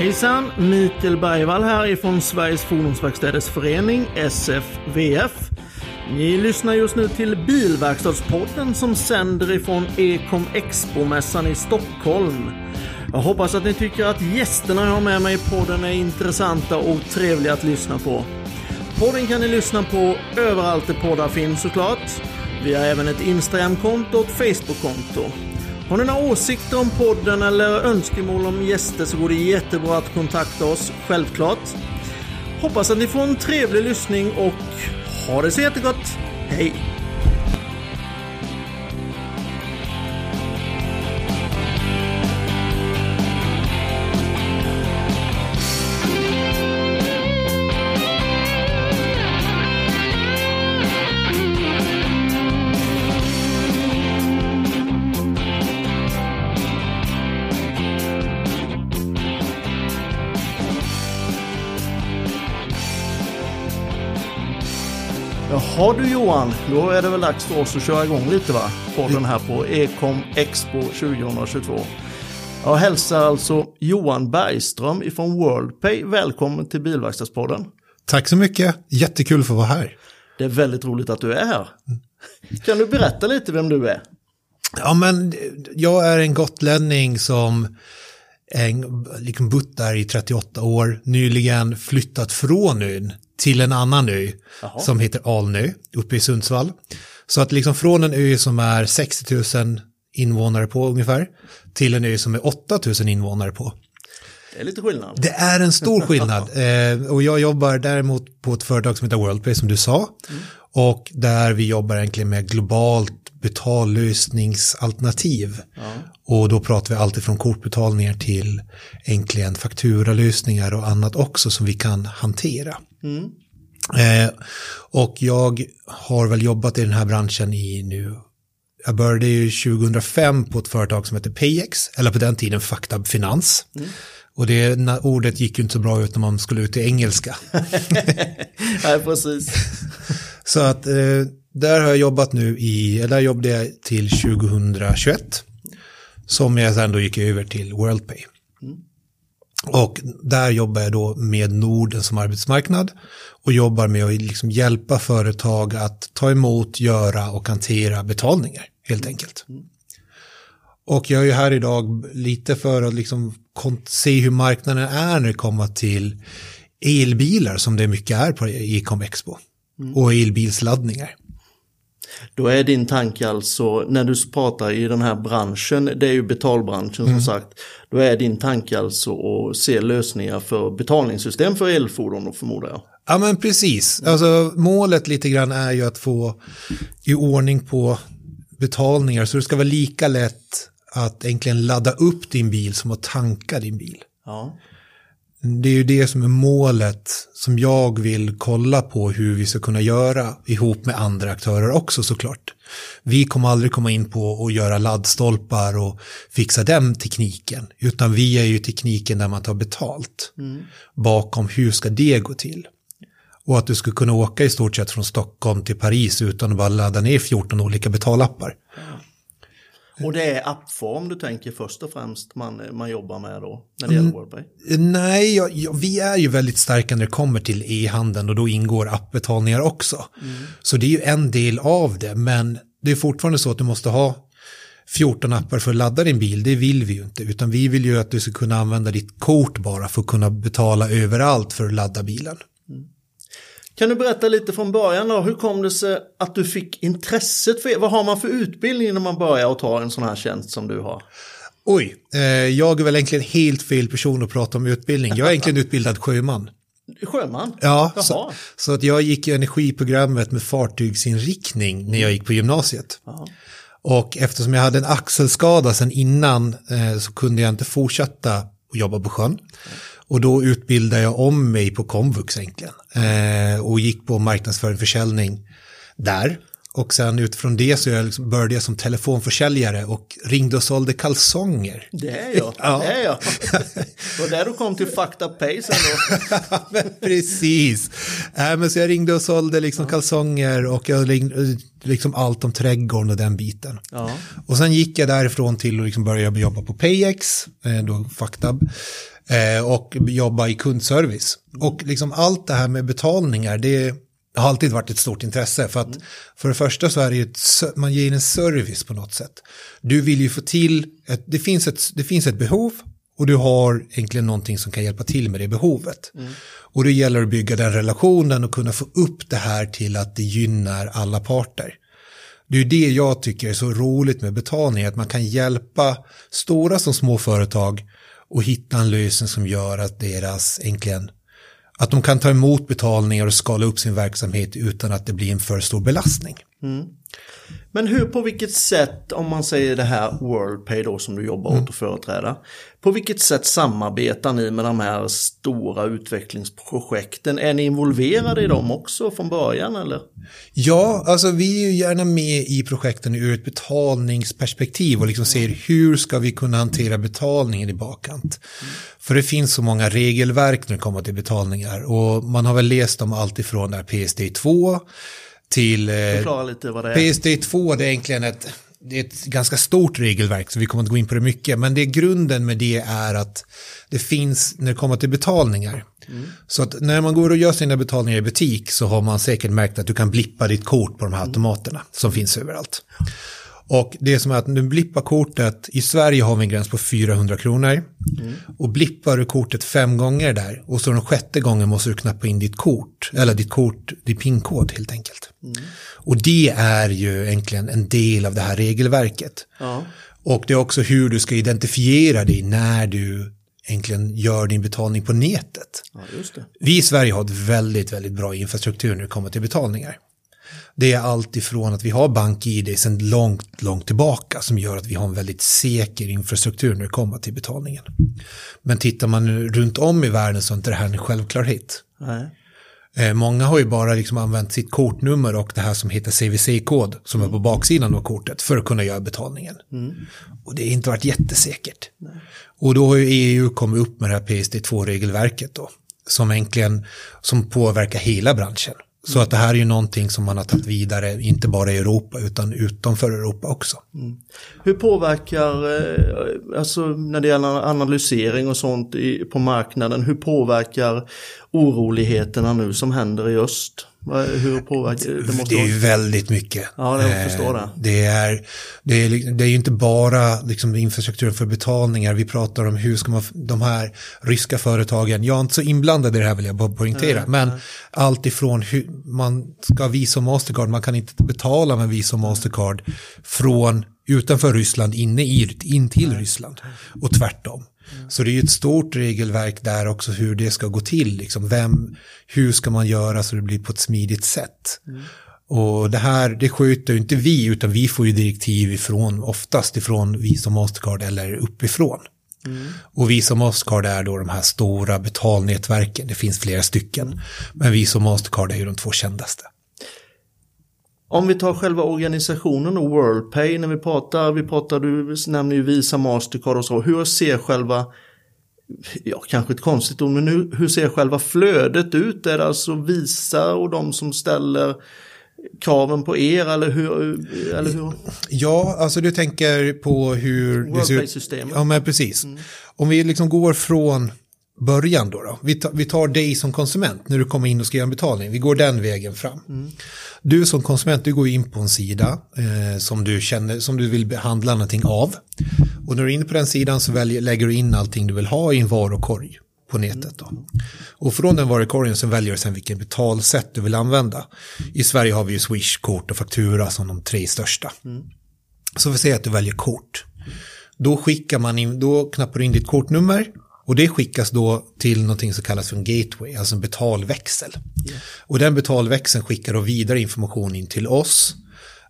Hejsan! Mikael Bergvall här ifrån Sveriges Fordonsverkstäders Förening, SFVF. Ni lyssnar just nu till Bilverkstadspodden som sänder ifrån Ecom Expo-mässan i Stockholm. Jag hoppas att ni tycker att gästerna jag har med mig i podden är intressanta och trevliga att lyssna på. Podden kan ni lyssna på överallt där poddar finns såklart. Vi har även ett Instagram-konto och ett Facebook-konto. Har ni några åsikter om podden eller önskemål om gäster så går det jättebra att kontakta oss, självklart. Hoppas att ni får en trevlig lyssning och ha det så jättegott. Hej! Jaha du Johan, då är det väl dags för oss att köra igång lite va? Podden här på Ecom Expo 2022. Jag hälsar alltså Johan Bergström ifrån WorldPay välkommen till Bilverkstadspodden. Tack så mycket, jättekul för att vara här. Det är väldigt roligt att du är här. Kan du berätta lite vem du är? Ja men jag är en gotlänning som en, liksom bott där i 38 år, nyligen flyttat från ön till en annan ö Jaha. som heter Alnö uppe i Sundsvall. Så att liksom från en ö som är 60 000 invånare på ungefär till en ö som är 8 000 invånare på. Det är lite skillnad. Det är en stor skillnad eh, och jag jobbar däremot på ett företag som heter WorldPay som du sa och där vi jobbar egentligen med globalt betallösningsalternativ. Och då pratar vi alltid från kortbetalningar till egentligen fakturalösningar och annat också som vi kan hantera. Eh, och jag har väl jobbat i den här branschen i nu, jag började ju 2005 på ett företag som heter Payex, eller på den tiden Faktab Finans. Och det ordet gick ju inte så bra ut när man skulle ut till engelska. Nej, precis. Så att eh, där har jag jobbat nu i, eller där jobbade jag till 2021. Som jag sen då gick över till WorldPay. Och där jobbar jag då med Norden som arbetsmarknad och jobbar med att liksom hjälpa företag att ta emot, göra och hantera betalningar helt enkelt. Och jag är ju här idag lite för att liksom se hur marknaden är när det kommer till elbilar som det mycket är på Ecom Expo. Och elbilsladdningar. Då är din tanke alltså, när du pratar i den här branschen, det är ju betalbranschen som sagt, då är din tanke alltså att se lösningar för betalningssystem för elfordon och förmodar jag. Ja men precis. Alltså målet lite grann är ju att få i ordning på betalningar så det ska vara lika lätt att egentligen ladda upp din bil som att tanka din bil. Ja. Det är ju det som är målet som jag vill kolla på hur vi ska kunna göra ihop med andra aktörer också såklart. Vi kommer aldrig komma in på att göra laddstolpar och fixa den tekniken, utan vi är ju tekniken där man tar betalt bakom hur ska det gå till. Och att du skulle kunna åka i stort sett från Stockholm till Paris utan att bara ladda ner 14 olika betalappar. Och det är appform du tänker först och främst man, man jobbar med då, när det gäller WorldPay? Nej, jag, jag, vi är ju väldigt starka när det kommer till e-handeln och då ingår appbetalningar också. Så det är ju en del av det, men det är fortfarande så att du måste ha 14 appar för att ladda din bil, det vill vi ju inte, utan vi vill ju att du ska kunna använda ditt kort bara för att kunna betala överallt för att ladda bilen. Kan du berätta lite från början då, hur kom det sig att du fick intresset för Vad har man för utbildning när man börjar att ta en sån här tjänst som du har? Oj, eh, jag är väl egentligen helt fel person att prata om utbildning. Jag är egentligen utbildad sjöman. Sjöman? Ja, Jaha. så, så att jag gick i energiprogrammet med fartygsinriktning när jag gick på gymnasiet. Jaha. Och eftersom jag hade en axelskada sedan innan eh, så kunde jag inte fortsätta att jobba på sjön. Och då utbildade jag om mig på komvux egentligen. Eh, och gick på marknadsföring och försäljning där. Och sen utifrån det så jag liksom började jag som telefonförsäljare och ringde och sålde kalsonger. Det är jag, Ja. det är jag. Det var där du kom till Fucked Up Pay sen då. precis. Äh, men så jag ringde och sålde liksom kalsonger och jag ringde, liksom allt om trädgården och den biten. Ja. Och sen gick jag därifrån till att liksom börja jobba på Payex, eh, då Factab, eh, och jobba i kundservice. Och liksom allt det här med betalningar, det har alltid varit ett stort intresse. För att för det första så är det ju ett, man ger en service på något sätt. Du vill ju få till, ett, det, finns ett, det finns ett behov och du har egentligen någonting som kan hjälpa till med det behovet. Och det gäller att bygga den relationen och kunna få upp det här till att det gynnar alla parter. Det är det jag tycker är så roligt med betalning, att man kan hjälpa stora som små företag och hitta en lösning som gör att deras egentligen att de kan ta emot betalningar och skala upp sin verksamhet utan att det blir en för stor belastning. Mm. Men hur, på vilket sätt, om man säger det här WorldPay då som du jobbar Mm. åt och företräder. På vilket sätt samarbetar ni med de här stora utvecklingsprojekten? Är ni involverade i dem också från början eller? Ja, alltså vi är ju gärna med i projekten ur ett betalningsperspektiv och liksom ser hur ska vi kunna hantera betalningen i bakkant. För det finns så många regelverk när det kommer till betalningar och man har väl läst om allt ifrån där PSD2 till eh, Förklara lite vad det är. PSD2 det är egentligen ett, det är ett ganska stort regelverk så vi kommer att gå in på det mycket. Men det grunden med det är att det finns när det kommer till betalningar. Så att när man går och gör sina betalningar i butik så har man säkert märkt att du kan blippa ditt kort på de här automaterna som finns överallt. Och det som är att du blippar kortet, i Sverige har vi en gräns på 400 kronor. Och blippar du kortet fem gånger där och så den sjätte gången måste du knappa in ditt kort, eller ditt kort, din PIN-kod helt enkelt. Och det är ju egentligen en del av det här regelverket. Ja. Och det är också hur du ska identifiera dig när du egentligen gör din betalning på nätet. ja. Vi i Sverige har ett väldigt, väldigt bra infrastruktur när det kommer till betalningar. Det är allt ifrån att vi har BankID sedan långt, långt tillbaka som gör att vi har en väldigt säker infrastruktur när det kommer till betalningen. Men tittar man runt om i världen så är inte det här en självklarhet. Nej. Eh, Många har ju bara liksom använt sitt kortnummer och det här som heter CVC-kod som är på baksidan av kortet för att kunna göra betalningen. Och det har inte varit jättesäkert. Och då har ju EU kommit upp med det här PSD2-regelverket då, som egentligen som påverkar hela branschen. Så att det här är ju någonting som man har tagit vidare, inte bara i Europa utan utanför Europa också. Mm. Hur påverkar, eh, alltså när det gäller analysering och sånt på marknaden, hur påverkar oroligheterna nu som händer i öst? Hur påverkar det? Måste Det är ju väldigt mycket. Ja, jag förstår det. Eh, Det är, det är, det är ju inte bara liksom infrastrukturen för betalningar. Vi pratar om hur ska man, de här ryska företagen, jag är inte så inblandad i det här vill jag bara poängtera, men allt ifrån hur man ska Visa Mastercard, man kan inte betala med Visa och Mastercard från utanför Ryssland inne i, in till Ryssland och tvärtom. Så det är ju ett stort regelverk där också hur det ska gå till. Liksom vem, hur ska man göra så det blir på ett smidigt sätt. Och det här, det sköter ju inte vi, utan vi får ju direktiv ifrån, oftast ifrån vi som Mastercard eller uppifrån. Och vi som Mastercard är då de här stora betalnätverken, det finns flera stycken. Men vi som Mastercard är ju de två kändaste. Om vi tar själva organisationen och WorldPay när vi pratar, vi pratar, du nämner ju Visa, Mastercard och så. Hur ser själva, ja kanske ett konstigt ord, men hur, hur ser själva flödet ut? Är det alltså Visa och de som ställer kraven på er eller hur? Eller hur? Ja, alltså du tänker på hur. WorldPay-systemet. Ja, men precis. Om vi liksom går från början då. då. Vi, tar, vi tar dig som konsument när du kommer in och ska göra en betalning. Vi går den vägen fram. Du som konsument, du går in på en sida eh, som, du känner, som du vill behandla någonting av. Och när du är inne på den sidan så väljer, lägger du in allting du vill ha i en varukorg på nätet. Då. Och från den varukorgen så väljer du sen vilken betalsätt du vill använda. I Sverige har vi ju Swish, kort och faktura som de tre största. Så vi säger att du väljer kort. Då skickar man in, då knappar du in ditt kortnummer och det skickas då till någonting som kallas för en gateway, alltså en betalväxel. Och den betalväxeln skickar då vidare information in till oss.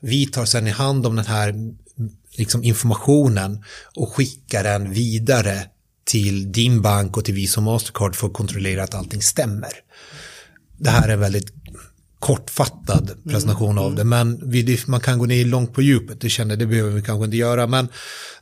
Vi tar sedan i hand om den här liksom, informationen och skickar den vidare till din bank och till Visa och Mastercard för att kontrollera att allting stämmer. Det här är en väldigt kortfattad presentation av det. Men vi, man kan gå ner långt på djupet, det känner det behöver vi kanske inte göra. Men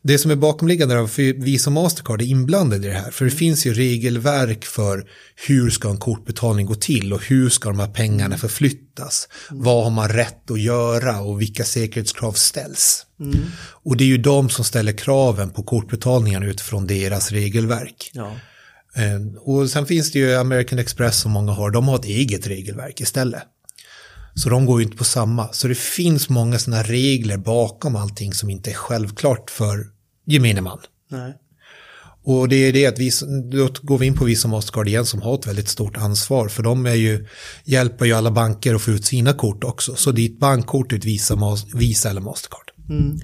det som är bakomliggande är för vi som Mastercard är inblandade i det här. För det finns ju regelverk för hur ska en kortbetalning gå till och hur ska de här pengarna förflyttas. Vad har man rätt att göra och vilka säkerhetskrav ställs. Mm. Och det är ju de som ställer kraven på kortbetalningarna utifrån deras regelverk. Ja. Eh, och sen finns det ju American Express som många har, de har ett eget regelverk istället. Så de går ju inte på samma. Så det finns många sådana regler bakom allting som inte är självklart för gemene man. Nej. Och det är det att vi, då går vi in på vi som Mastercard igen som har ett väldigt stort ansvar. För de är ju, hjälper ju alla banker att få ut sina kort också. Så ditt bankkort är ett Visa, Visa eller Mastercard. Mm.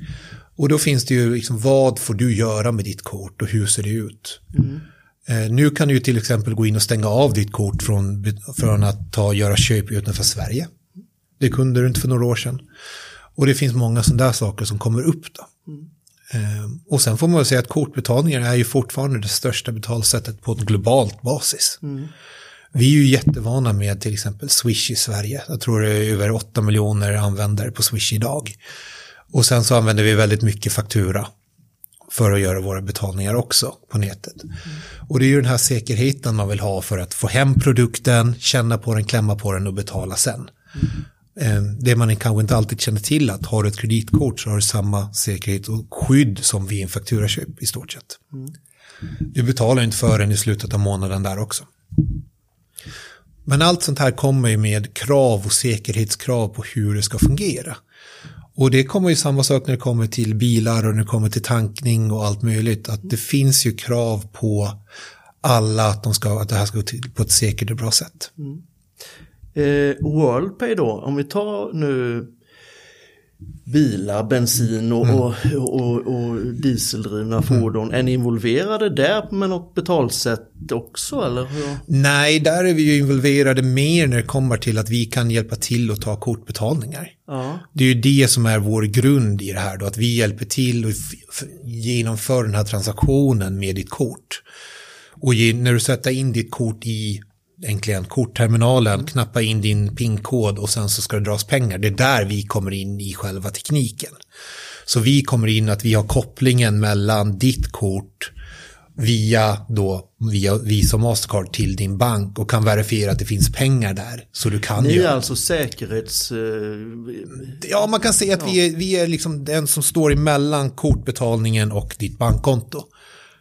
Och då finns det ju liksom, vad får du göra med ditt kort och hur ser det ut? Mm. Eh, nu kan du till exempel gå in och stänga av ditt kort från, från att ta, göra köp utanför Sverige. Det kunde du inte för några år sedan. Och det finns många sådana där saker som kommer upp då. Mm. och sen får man väl säga att kortbetalningar är ju fortfarande det största betalsättet på ett globalt basis. Mm. Vi är ju jättevana med till exempel Swish i Sverige. Jag tror det är över 8 miljoner användare på Swish idag. Och sen så använder vi väldigt mycket faktura för att göra våra betalningar också på nätet. Mm. Och det är ju den här säkerheten man vill ha för att få hem produkten, känna på den, klämma på den och betala sen. Mm. Eh, det man kanske inte alltid känner till att har du ett kreditkort så har du samma säkerhet och skydd som vid en fakturaköp i stort sett. Mm. Du betalar inte för den i slutet av månaden där också. Men allt sånt här kommer ju med krav och säkerhetskrav på hur det ska fungera. Och det kommer ju samma sak när det kommer till bilar och när det kommer till tankning och allt möjligt. Att det finns ju krav på alla att, de ska, att det här ska gå till på ett säkert och bra sätt. Mm. Eh, Worldpay då, om vi tar nu bilar, bensin och, mm. och, och, och, dieseldrivna mm. fordon. Är ni involverade där med något betalsätt också? Eller Nej, där är vi ju involverade mer när det kommer till att vi kan hjälpa till att ta kortbetalningar. Ja. Det är ju det som är vår grund i det här då, att vi hjälper till och genomför den här transaktionen med ditt kort. Och när du sätter in ditt kort i äntligen kortterminalen, mm. knappa in din PIN-kod och sen så ska det dras pengar. Det är där vi kommer in i själva tekniken. Så vi kommer in att vi har kopplingen mellan ditt kort via då via Visa och Mastercard till din bank och kan verifiera att det finns pengar där. Så du kan Ni är alltså säkerhets... Uh... Ja, man kan säga att ja. vi, är, vi är liksom den som står emellan kortbetalningen och ditt bankkonto.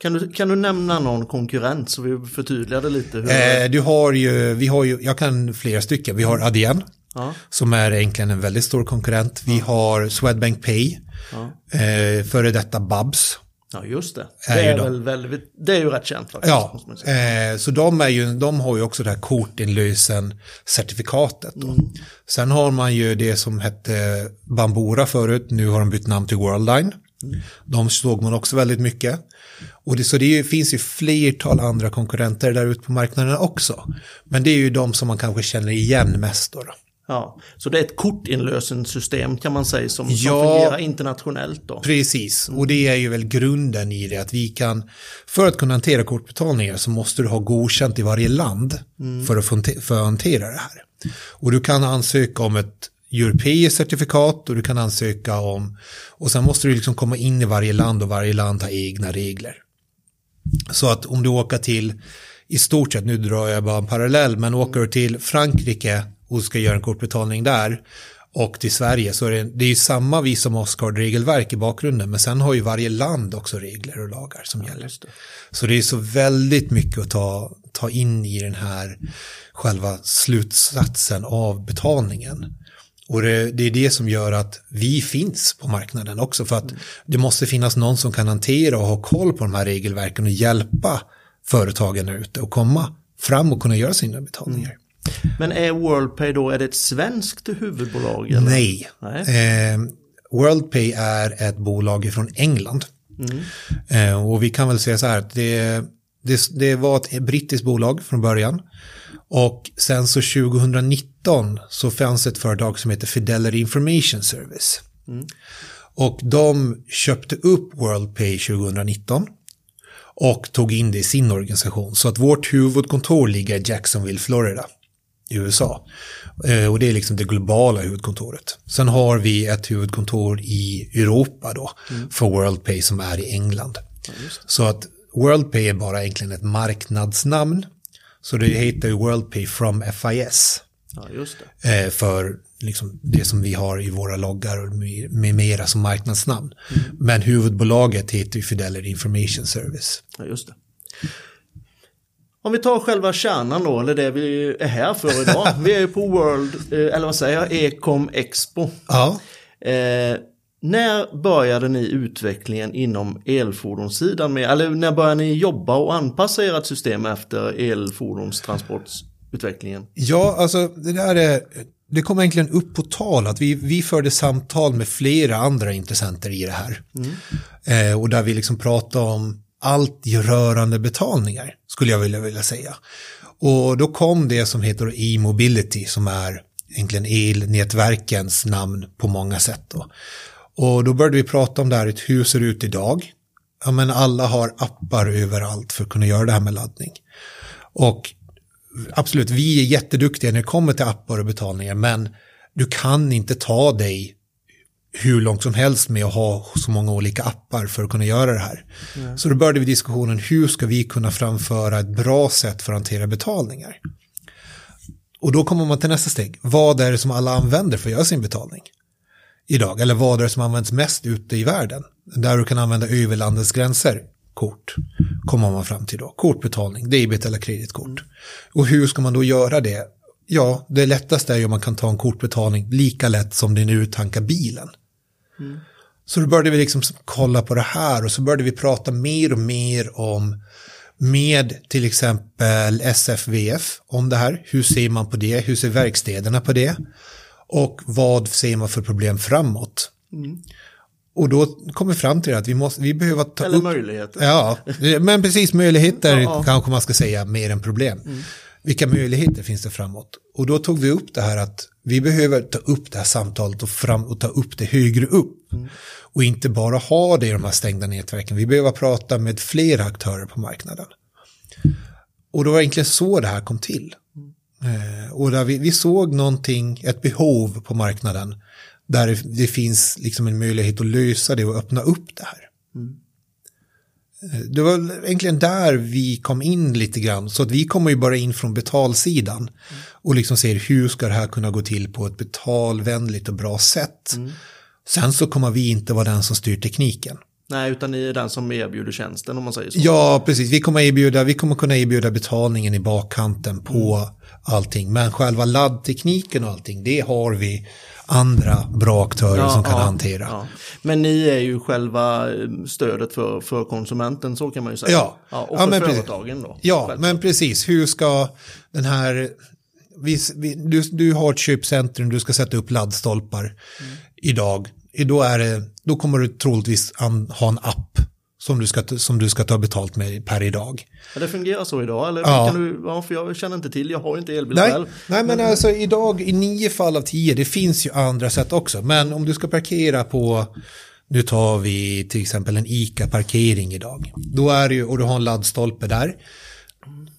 Kan du, kan du nämna någon konkurrent så vi förtydligar det lite? Eh, du har ju, vi har ju, jag kan flera stycken. Vi har Adyen, ja. som är egentligen en väldigt stor konkurrent. Vi ja. har Swedbank Pay, ja. eh, före detta Babs. Ja, just det. Det är, är väl väldigt, det är ju rätt känt faktiskt. Ja, eh, så de, är ju, de har ju också det här kortinlösen certifikatet. Mm. Sen har man ju det som hette Bambora förut, nu har de bytt namn till Worldline. Mm. De såg man också väldigt mycket. Och det, så det finns ju flertal andra konkurrenter där ute på marknaden också. Men det är ju de som man kanske känner igen mest då. då. Ja, så det är ett kortinlösensystem kan man säga som, ja, som fungerar internationellt då. Precis, och det är ju väl grunden i det att vi kan, för att kunna hantera kortbetalningar så måste du ha godkänt i varje land mm. för, att få, för att hantera det här. Och du kan ansöka om ett europeiskt certifikat och du kan ansöka om, och sen måste du liksom komma in i varje land och varje land har egna regler. Så att om du åker till, i stort sett, nu drar jag bara en parallell, men åker du till Frankrike och ska göra en kortbetalning där och till Sverige så är det, det är ju samma vi som Oscard-regelverk i bakgrunden men sen har ju varje land också regler och lagar som gäller. Det. Så det är så väldigt mycket att ta, ta in i den här själva slutsatsen av betalningen. Och det, det, är det som gör att vi finns på marknaden också för att mm. det måste finnas någon som kan hantera och ha koll på de här regelverken och hjälpa företagen ute och komma fram och kunna göra sina betalningar. Mm. Men är Worldpay då, är det ett svenskt huvudbolag? Eller? Nej. Nej. Eh, Worldpay är ett bolag från England. Mm. Eh, och vi kan väl säga så här att det, det, det var ett brittiskt bolag från början. Och sen så 2019 så fanns ett företag som heter Fidelity Information Service. Mm. Och de köpte upp WorldPay 2019 och tog in det i sin organisation. Så att vårt huvudkontor ligger i Jacksonville, Florida. i USA. Eh, och det är liksom det globala huvudkontoret. Sen har vi ett huvudkontor i Europa då, mm. för WorldPay som är i England. Ja, så att WorldPay är bara egentligen ett marknadsnamn. Så det heter ju WorldPay from FIS. Ja, just det. Eh, för liksom det som vi har i våra loggar med mera som marknadsnamn. Mm. Men huvudbolaget heter ju Fidelity Information Service. Ja, just det. Om vi tar själva kärnan då, eller det vi är här för idag. vi är ju på World, eh, eller vad säger jag, Ecom Expo. Ja. Eh, när började ni utvecklingen inom elfordonssidan med, eller när började ni jobba och anpassa ert system efter elfordonstransportutvecklingen? Ja, alltså det där är, det kom egentligen upp på tal att vi, vi förde samtal med flera andra intressenter i det här. Mm. Eh, och där vi liksom pratade om allt rörande betalningar, skulle jag vilja, vilja säga. Och då kom det som heter e-mobility, som är egentligen elnätverkens namn på många sätt. Då. Och då började vi prata om det här, hur ser det ut idag? Ja, men alla har appar överallt för att kunna göra det här med laddning. Och absolut, vi är jätteduktiga när det kommer till appar och betalningar, men du kan inte ta dig hur långt som helst med att ha så många olika appar för att kunna göra det här. Mm. Så då började vi diskussionen, hur ska vi kunna framföra ett bra sätt för att hantera betalningar? Och då kommer man till nästa steg. Vad är det som alla använder för att göra sin betalning? Idag, eller vad är det som används mest ute i världen? Där du kan använda överlandets gränser, kort, kommer man fram till då. Kortbetalning, debit eller kreditkort. Mm. Och hur ska man då göra det? Ja, det lättaste är ju om man kan ta en kortbetalning lika lätt som det nu tankar bilen. Så då började vi liksom kolla på det här och så började vi prata mer och mer om med till exempel SFVF om det här. Hur ser man på det? Hur ser verkstäderna på det? Och vad ser man för problem framåt? Mm. Och då kom vi fram till att vi, måste, vi behöver ta Eller upp... möjligheter. Ja, men precis möjligheter ja, ja. kanske man ska säga mer än problem. Mm. Vilka möjligheter finns det framåt? Och då tog vi upp det här att vi behöver ta upp det här samtalet och, fram, och ta upp det högre upp. Mm. Och inte bara ha det i de här stängda nätverken. Vi behöver prata med flera aktörer på marknaden. Och det var egentligen så det här kom till. Mm. Och där vi, vi, såg någonting, ett behov på marknaden. Där det, finns liksom en möjlighet att lösa det och öppna upp det här. Mm. Det var egentligen där vi kom in lite grann. Så att vi kommer ju bara in från betalsidan. Mm. Och liksom ser hur ska det här kunna gå till på ett betalvänligt och bra sätt. Mm. Sen så kommer vi inte vara den som styr tekniken. Nej, utan ni är den som erbjuder tjänsten om man säger så. Ja, precis. Vi kommer, erbjuda, vi kommer kunna erbjuda betalningen i bakkanten på mm. Allting. Men själva laddtekniken och allting, det har vi andra bra aktörer ja, som kan ja, hantera. Ja. Men ni är ju själva eh, stödet för, för konsumenten, så kan man ju säga. Ja, och för företagen då. Ja, självklart. men precis. Hur ska den här... Vi, vi, du, du har ett köpcentrum, du ska sätta upp laddstolpar mm. idag. Då, är det, då kommer du troligtvis an, ha en app som du ska, som du ska ta betalt med per idag. Ja, det fungerar så idag, eller? Ja. Kan du, ja, för jag känner inte till, jag har inte elbil nej, själv. Nej, men, men alltså idag i nio fall av tio, det finns ju andra sätt också. Men om du ska parkera på, nu tar vi till exempel en ICA-parkering idag. Då är det ju, och du har en laddstolpe där.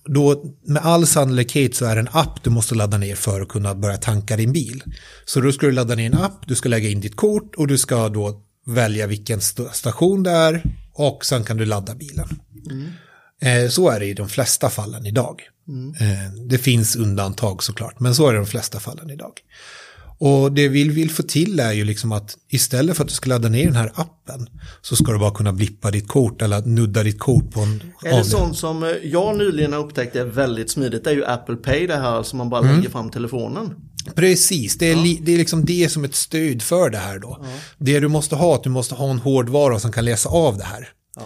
Då med all sannolikhet så är det en app du måste ladda ner för att kunna börja tanka din bil. Så då ska du ladda ner en app, du ska lägga in ditt kort och du ska då välja vilken station det är och sen kan du ladda bilen. Mm. Eh, så är det i de flesta fallen idag. Mm. Eh, det finns undantag såklart, men så är det i de flesta fallen idag. Och det vi vill få till är ju liksom att istället för att du ska ladda ner den här appen så ska du bara kunna blippa ditt kort eller nudda ditt kort på en Är det sånt som eh, jag nyligen har upptäckt är väldigt smidigt, det är ju Apple Pay det här som man bara mm. lägger fram telefonen. Precis, det är, ja. det är liksom det som ett stöd för det här då. Ja. Det du måste ha, att du måste ha en hårdvara som kan läsa av det här. Ja.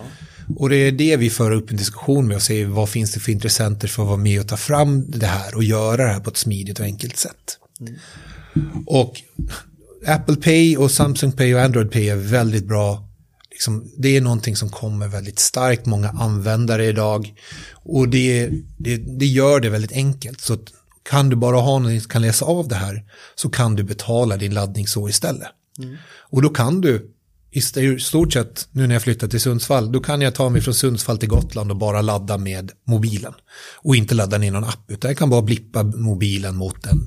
Och det är det vi för upp en diskussion med och säger vad finns det för intressenter för att vara med och ta fram det här och göra det här på ett smidigt och enkelt sätt. Mm. Och Apple Pay och Samsung Pay och Android Pay är väldigt bra. Liksom, det är någonting som kommer väldigt starkt, många användare idag. Och det, det, det gör det väldigt enkelt. Så kan du bara ha någon som kan läsa av det här så kan du betala din laddning så istället. Mm. Och då kan du i stort sett nu när jag flyttar till Sundsvall, då kan jag ta mig från Sundsvall till Gotland och bara ladda med mobilen. Och inte ladda ner någon app, utan jag kan bara blippa mobilen mot den.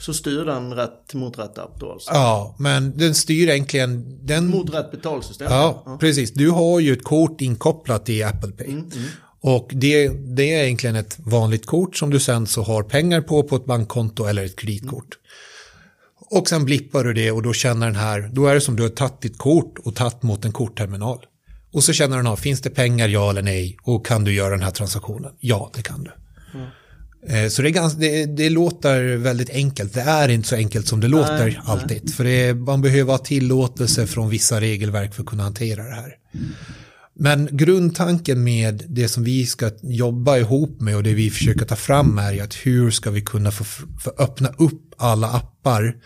Så styr den rätt mot rätt app då alltså? Ja, men den styr egentligen... Den... Mot rätt betalsystem? Ja, ja, precis. Du har ju ett kort inkopplat i Apple Pay. Mm, mm. Och det, det, är egentligen ett vanligt kort som du sen så har pengar på på ett bankkonto eller ett kreditkort. Och sen blippar du det och då känner den här, då är det som du har tagit ditt kort och tagit mot en kortterminal. Och så känner den av, finns det pengar, ja eller nej? Och kan du göra den här transaktionen? Ja, det kan du. Mm. Så det, ganska, det, det, låter väldigt enkelt. Det är inte så enkelt som det nej, låter alltid. Nej. För är, man behöver ha tillåtelse från vissa regelverk för att kunna hantera det här. Men grundtanken med det som vi ska jobba ihop med och det vi försöker ta fram är ju att hur ska vi kunna få, få öppna upp alla appar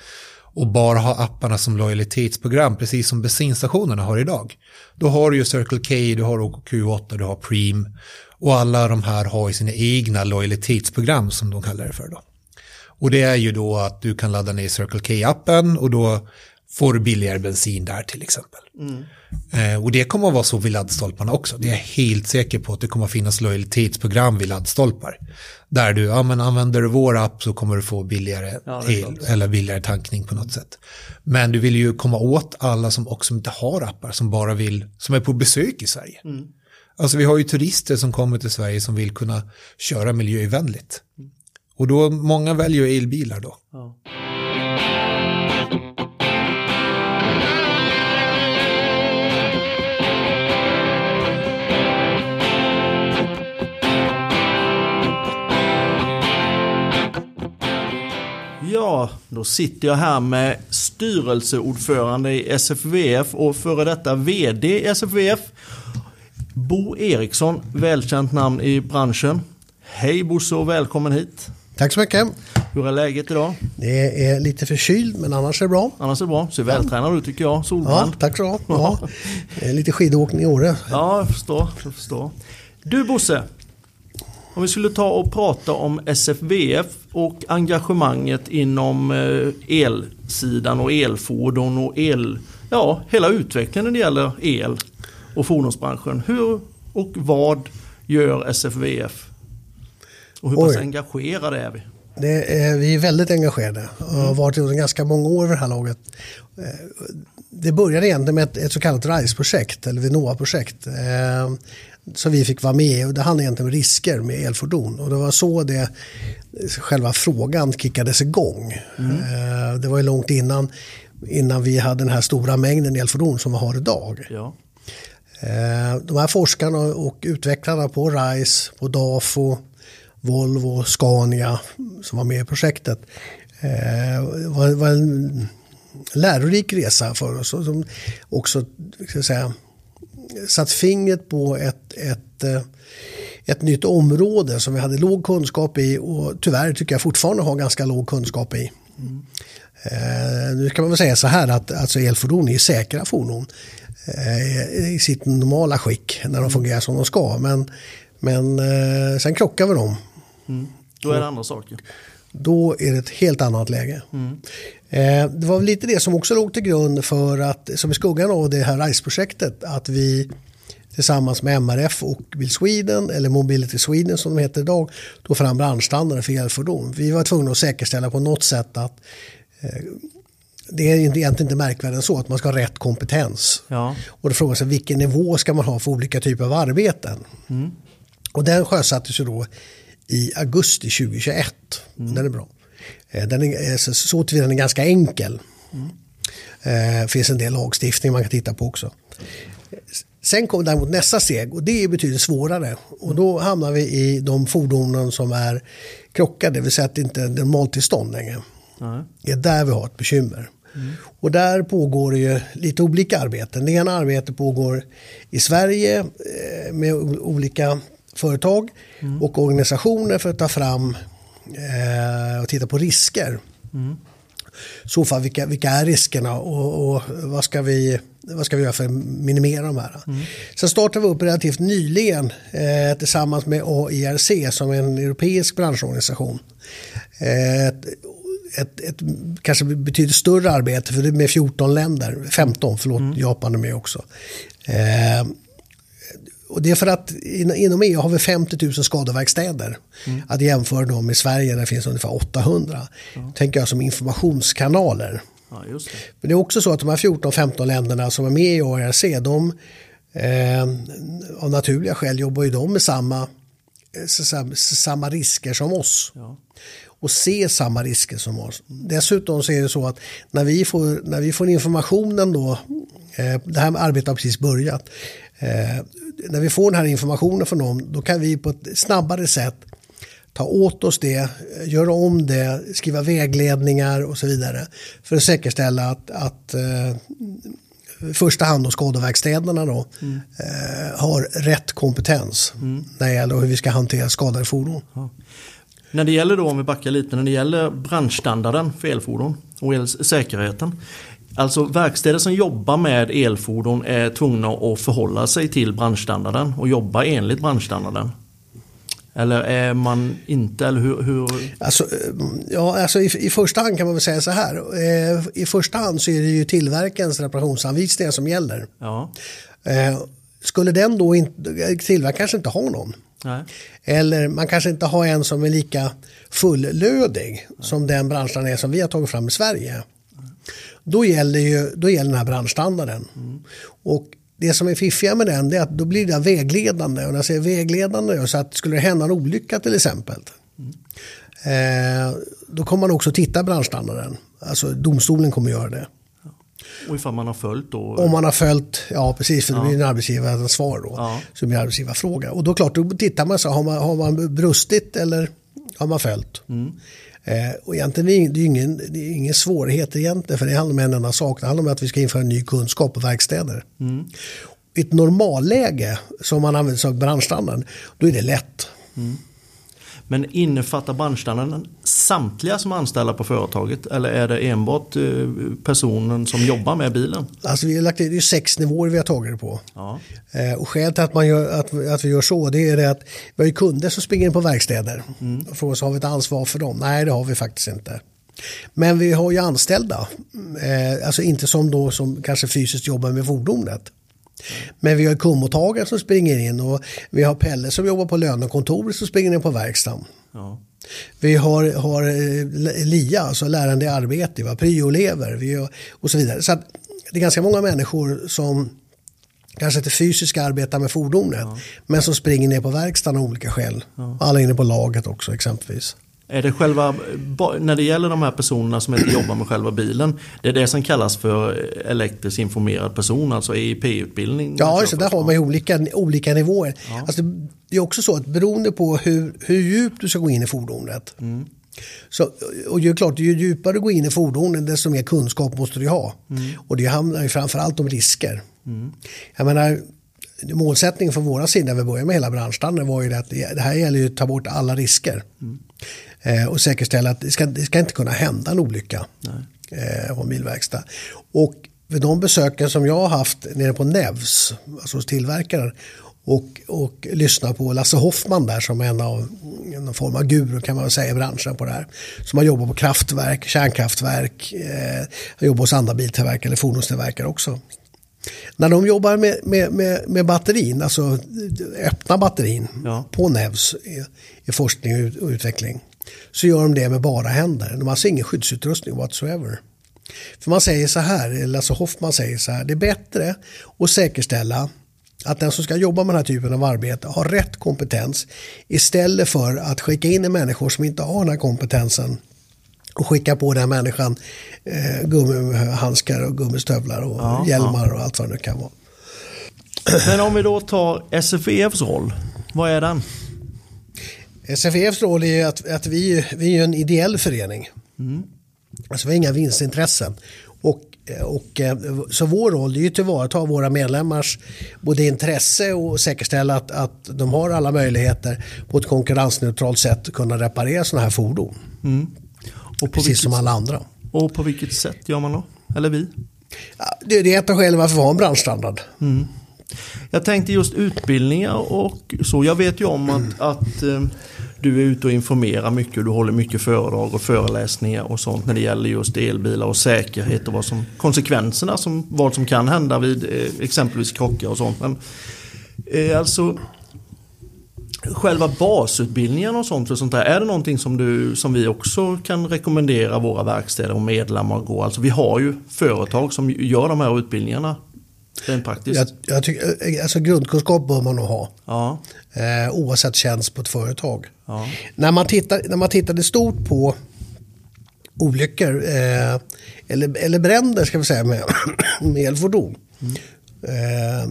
och bara ha apparna som lojalitetsprogram, precis som bensinstationerna har idag. Då har du ju Circle K, du har OKQ8, du har Preem och alla de här har ju sina egna lojalitetsprogram som de kallar det för då. Och det är ju då att du kan ladda ner Circle K-appen och då får du billigare bensin där till exempel. Mm. Eh, och det kommer att vara så vid laddstolparna också. Det är jag helt säker på att det kommer att finnas lojalitetsprogram vid laddstolpar. Där du, ja men använder du vår app så kommer du få billigare ja, el eller billigare tankning på något sätt. Men du vill ju komma åt alla som också inte har appar, som bara vill, som är på besök i Sverige. Mm. Alltså vi har ju turister som kommer till Sverige som vill kunna köra miljövänligt. Mm. Och då, många väljer elbilar då. Ja. Ja, då sitter jag här med styrelseordförande i SFVF och före detta VD i SFVF. Bo Eriksson, välkänt namn i branschen. Hej Bosse och välkommen hit. Tack så mycket. Hur är läget idag? Det är lite förkyld men annars är det bra. Annars är det bra. Ser vältränad ut tycker jag. Solbrand. Ja, tack så ja. Lite skidåkning i Åre. Ja, jag förstår, jag förstår. Du Bosse, om vi skulle ta och prata om SFVF och engagemanget inom eh, elsidan och elfordon och el, ja, hela utvecklingen när det gäller el och fordonsbranschen. Hur och vad gör SFVF? Och hur pass engagerade är vi? Är, vi är väldigt engagerade och har varit under ganska många år vid det här laget. Eh, det började egentligen med ett, ett så kallat RISE-projekt, eller Vinnova-projekt. Eh, som vi fick vara med i och det handlade egentligen om risker med elfordon. Och det var så det, själva frågan kickades igång. Mm. Eh, det var ju långt innan, innan vi hade den här stora mängden elfordon som vi har idag. Ja. Eh, de här forskarna och utvecklarna på RISE, på DAFO, Volvo, Scania som var med i projektet eh, var, var en lärorik resa för oss. Som också ska säga, satt fingret på ett, ett, eh, ett nytt område som vi hade låg kunskap i och tyvärr tycker jag fortfarande har ganska låg kunskap i. Mm. Eh, nu kan man väl säga så här att alltså elfordon är säkra fordon eh, i sitt normala skick när de mm. fungerar som de ska. Men, men eh, sen krockar vi dem. Mm. Då är det andra saker. Då är det ett helt annat läge. Mm. Eh, det var lite det som också låg till grund för att, som i skuggan av det här RISE-projektet, att vi tillsammans med MRF och Bill Sweden, eller Mobility Sweden som de heter idag, tog fram branschstandarden för elfordon. Vi var tvungna att säkerställa på något sätt att eh, det är egentligen inte märkvärdigt än så att man ska ha rätt kompetens. Ja. Och då frågar sig vilken nivå ska man ha för olika typer av arbeten. Mm. Och den sjösattes ju då i augusti 2021. Mm. Den är bra. Eh, den är, eh, så, så till den är ganska enkel. Mm. Det eh, finns en del lagstiftning man kan titta på också. Sen kommer däremot nästa steg och det är betydligt svårare. Och då hamnar vi i de fordonen som är krockade, det vill säga att det inte är normaltillstånd längre. Mm. Det är där vi har ett bekymmer. Mm. Och där pågår det ju lite olika arbeten. Det ena arbetet pågår i Sverige med olika företag mm. och organisationer för att ta fram eh, och titta på risker. Mm. Så fall, vilka, vilka är riskerna och, och, vad, ska vi, vad ska vi göra för att minimera de här? Mm. Sen startade vi upp relativt nyligen eh, tillsammans med AIRC som är en europeisk branschorganisation. Eh, ett, ett, kanske betydligt större arbete för det är med 14 länder, 15, förlåt, mm. Japan är med också. Eh, och det är för att inom EU har vi 50 000 skadeverkstäder. Mm. Att jämföra dem med Sverige där det finns ungefär 800. Ja. Tänker jag som informationskanaler. Ja, det. Men det är också så att de här 14-15 länderna som är med i ORC, de eh, av naturliga skäl jobbar ju de med samma, eh, samma risker som oss. Ja. Och ser samma risker som oss. Dessutom så är det så att när vi får, när vi får informationen då, eh, det här arbetet har precis börjat, eh, när vi får den här informationen från dem, då kan vi på ett snabbare sätt ta åt oss det, göra om det, skriva vägledningar och så vidare. För att säkerställa att, att eh, i första hand då skadeverkstäderna då, mm. eh, har rätt kompetens mm. när det gäller hur vi ska hantera skadade fordon. Ja. När det gäller då, om vi backar lite, när det gäller branschstandarden för elfordon och el säkerheten. Alltså verkstäder som jobbar med elfordon är tvungna att förhålla sig till branschstandarden och jobba enligt branschstandarden. Eller är man inte, eller hur? hur? Alltså, ja, alltså i, i, första hand kan man väl säga så här. Eh, I första hand så är det ju tillverkarens reparationsanvisningar som gäller. Ja. Eh, skulle den då inte, tillverkaren kanske inte har någon. Nej. Eller man kanske inte har en som är lika fullödig som den branschen är som vi har tagit fram i Sverige. Då gäller, ju, då gäller den här branschstandarden. Mm. Och det som är fiffiga med den är att då blir det vägledande. Och när jag säger vägledande så att skulle det hända en olycka till exempel. Mm. Eh, då kommer man också titta branschstandarden. Alltså domstolen kommer göra det. Och ifall man har följt då? Om man har följt, ja precis, för det blir en arbetsgivarsvar då. Ja. Så det blir arbetsgivarfråga. Och då klart, då tittar man så, har man, har man brustit eller har man följt? Mm. Eh, och egentligen är det, ingen, det är ingen svårighet egentligen, för det handlar om en enda sak. Det handlar om att vi ska införa ny kunskap på verkstäder. Mm. I ett normalläge, som man använder sig av branschstandarden, då är det lätt. Mm. Men innefattar branschstandarden samtliga som är anställda på företaget eller är det enbart eh, personen som jobbar med bilen? Alltså vi har lagt, det är sex nivåer vi har tagit det på. Ja. Eh, och skälet till att, man gör, att, att vi gör så det är det att vi har ju kunder som springer in på verkstäder mm. och frågar oss har vi ett ansvar för dem? Nej det har vi faktiskt inte. Men vi har ju anställda, eh, alltså inte som då som kanske fysiskt jobbar med fordonet. Men vi har kundmottagare som springer in och vi har Pelle som jobbar på lönekontoret som springer in på verkstaden. Ja. Vi har, har eh, LIA, alltså lärande i arbete, vi har, och så vidare. Så det är ganska många människor som kanske inte fysiskt ska arbeta med fordonet, ja. men som springer ner på verkstaden av olika skäl. Ja. Alla inne på laget också exempelvis. Är det själva, när det gäller de här personerna som inte jobbar med själva bilen, det är det som kallas för elektriskt informerad person, alltså EIP-utbildning? Ja, så där har man ju olika, olika nivåer. Ja. Alltså, det är också så att beroende på hur, hur djupt du ska gå in i fordonet, mm. Så, och ju, klart, ju djupare du går in i fordonet desto mer kunskap måste du ha. Mm. Och det handlar ju framförallt om risker. Mm. Jag menar, målsättningen från våra sida, vi börjar med hela branschstandarden, var ju att det, det här gäller ju att ta bort alla risker. Mm. Eh, och säkerställa att det ska, det ska inte kunna hända en olycka eh, på en bilverkstad. Och för de besöken som jag har haft nere på Nevs, alltså hos tillverkaren, och, och lyssna på Lasse Hoffman där som en av en form av guru kan man säga i branschen på det här. Som har jobbat på kraftverk, kärnkraftverk, eh, har jobbat hos andra biltillverkare eller fordonstillverkare också. När de jobbar med, med, med, med batterin, alltså öppna batterin ja. på Nevs i, i forskning och utveckling så gör de det med bara händer. De har alltså ingen skyddsutrustning whatsoever. För man säger så här, Lasse Hoffman säger så här, det är bättre att säkerställa att den som ska jobba med den här typen av arbete har rätt kompetens istället för att skicka in människor som inte har den här kompetensen och skicka på den här människan eh, gummihandskar och gummistövlar och ja, hjälmar ja. och allt vad det nu kan vara. Men om vi då tar SFEFs roll, vad är den? SFEFs roll är att, att vi, vi är en ideell förening. Mm. Alltså vi har inga vinstintressen. Och, och, så vår roll är ju att tillvarata våra medlemmars både intresse och säkerställa att, att de har alla möjligheter på ett konkurrensneutralt sätt att kunna reparera sådana här fordon. Mm. Och Precis vilket, som alla andra. Och på vilket sätt gör man då? Eller vi? Ja, det, det är ett av skälen varför vi har en branschstandard. Mm. Jag tänkte just utbildningar och så. Jag vet ju om att, att eh, du är ute och informerar mycket, du håller mycket föredrag och föreläsningar och sånt när det gäller just elbilar och säkerhet och vad som, konsekvenserna, som, vad som kan hända vid eh, exempelvis krockar och sånt. Men, eh, alltså, själva basutbildningen och sånt, för sånt där, är det någonting som, du, som vi också kan rekommendera våra verkstäder och medlemmar att gå? Alltså vi har ju företag som gör de här utbildningarna rent praktiskt. Jag, jag tycker, alltså grundkunskap bör man nog ha. Ja. Eh, oavsett tjänst på ett företag. Ja. När, man tittar, när man tittade stort på olyckor eh, eller, eller bränder ska vi säga med, med elfordon. Mm. Eh,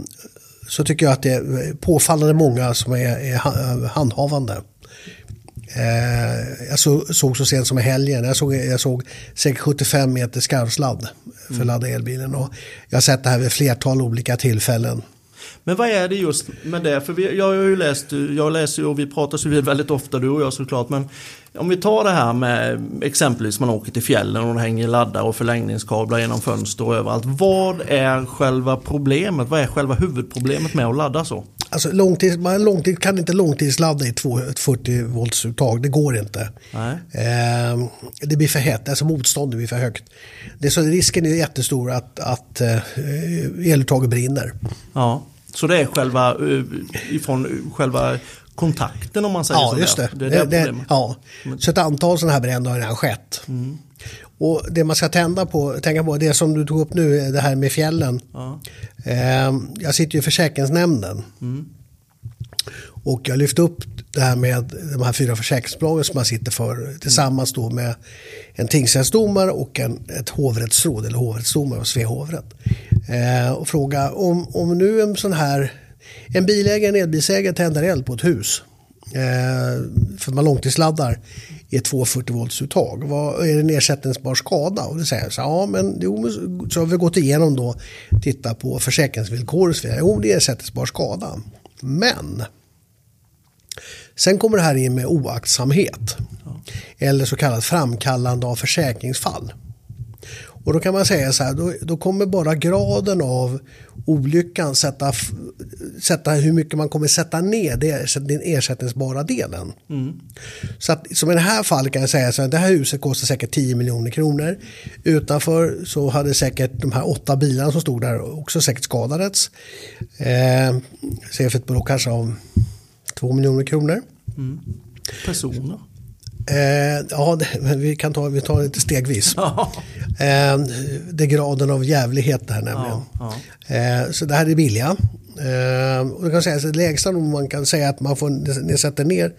så tycker jag att det är påfallande många som är, är handhavande. Eh, jag så, såg så sent som i helgen, jag såg, jag såg säkert 75 meter skarvsladd för att ladda elbilen. Och jag har sett det här vid flertal olika tillfällen. Men vad är det just med det? För vi, jag har ju läst, jag läser ju och vi pratar så väldigt ofta du och jag såklart. Men om vi tar det här med exempelvis man åker till fjällen och det hänger laddar och förlängningskablar genom fönster och överallt. Vad är själva problemet? Vad är själva huvudproblemet med att ladda så? Alltså långtids, man långtid, kan inte långtidsladda i 40 volts uttag. Det går inte. Eh, det blir för hett, alltså motståndet blir för högt. Det så risken är jättestor att, att eh, eluttaget brinner. Ja. Så det är själva, eh, ifrån själva kontakten om man säger ja, så. Just det. Det, det, det ja. Så ett antal sådana här bränder har redan skett. Mm. Och det man ska tända på, tänka på, det som du tog upp nu, det här med fjällen. Ja. Eh, jag sitter ju i försäkringsnämnden. Mm. Och jag lyfte upp det här med de här fyra försäkringsbolagen som man sitter för tillsammans då med en tingsrättsdomare och en, ett hovrättsråd eller hovrättsdomare och Svea hovrätt. Eh, och fråga om, om nu en sån här en bilägare, en elbilsägare tänder eld på ett hus eh, för att man långtidsladdar i ett 240 volts uttag. Vad är det en ersättningsbar skada? Och det säger så ja men jo, så har vi gått igenom då, titta på försäkringsvillkor och så vidare. Jo, det är ersättningsbar skada. Men sen kommer det här in med oaktsamhet. Eller så kallat framkallande av försäkringsfall. Och då kan man säga så här, då, då kommer bara graden av olyckan sätta, sätta hur mycket man kommer sätta ner det, den ersättningsbara delen. Mm. Så att, som i det här fallet kan jag säga så att det här huset kostar säkert 10 miljoner kronor. Utanför så hade säkert de här åtta bilarna som stod där också säkert skadats. Eh, så ett belopp kanske av 2 miljoner kronor. Mm. Personer? Eh, ja, det, vi kan ta, vi tar det stegvis. Eh, det är graden av jävlighet det här nämligen. Ja, ja. Eh, så det här är billiga. Eh, och kan säga, så det lägsta man kan säga att man får nedsätta ner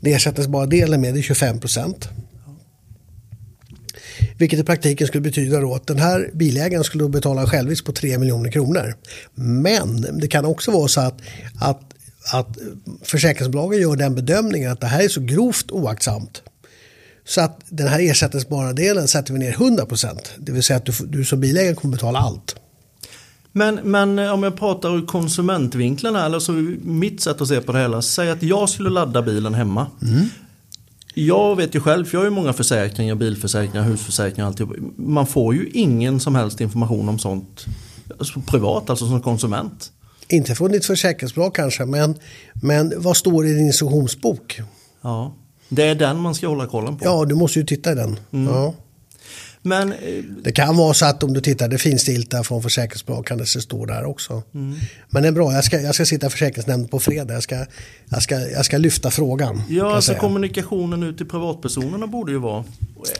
det ersättningsbara delen med det är 25 procent. Vilket i praktiken skulle betyda då att den här bilägaren skulle betala en självrisk på 3 miljoner kronor. Men det kan också vara så att, att, att försäkringsbolagen gör den bedömningen att det här är så grovt oaktsamt så att den här ersättningsbara delen sätter vi ner 100%. Det vill säga att du, du som bilägare kommer betala allt. Men, men om jag pratar ur konsumentvinkeln här, alltså mitt sätt att se på det hela. Säg att jag skulle ladda bilen hemma. Mm. Jag vet ju själv, för jag har ju många försäkringar, bilförsäkringar, husförsäkringar. Alltihop. Man får ju ingen som helst information om sånt alltså privat, alltså som konsument. Inte från ditt försäkringsbolag kanske, men, men vad står i din instruktionsbok? Ja. Det är den man ska hålla kollen på. Ja, du måste ju titta i den. Mm. Ja. Men, eh, det kan vara så att om du tittar det finstilta från försäkringsbolag kan det stå där också. Mm. Men det är bra, jag ska, jag ska sitta i försäkringsnämnden på fredag. Jag ska, jag ska, jag ska lyfta frågan. Ja, alltså kommunikationen ut till privatpersonerna borde ju vara.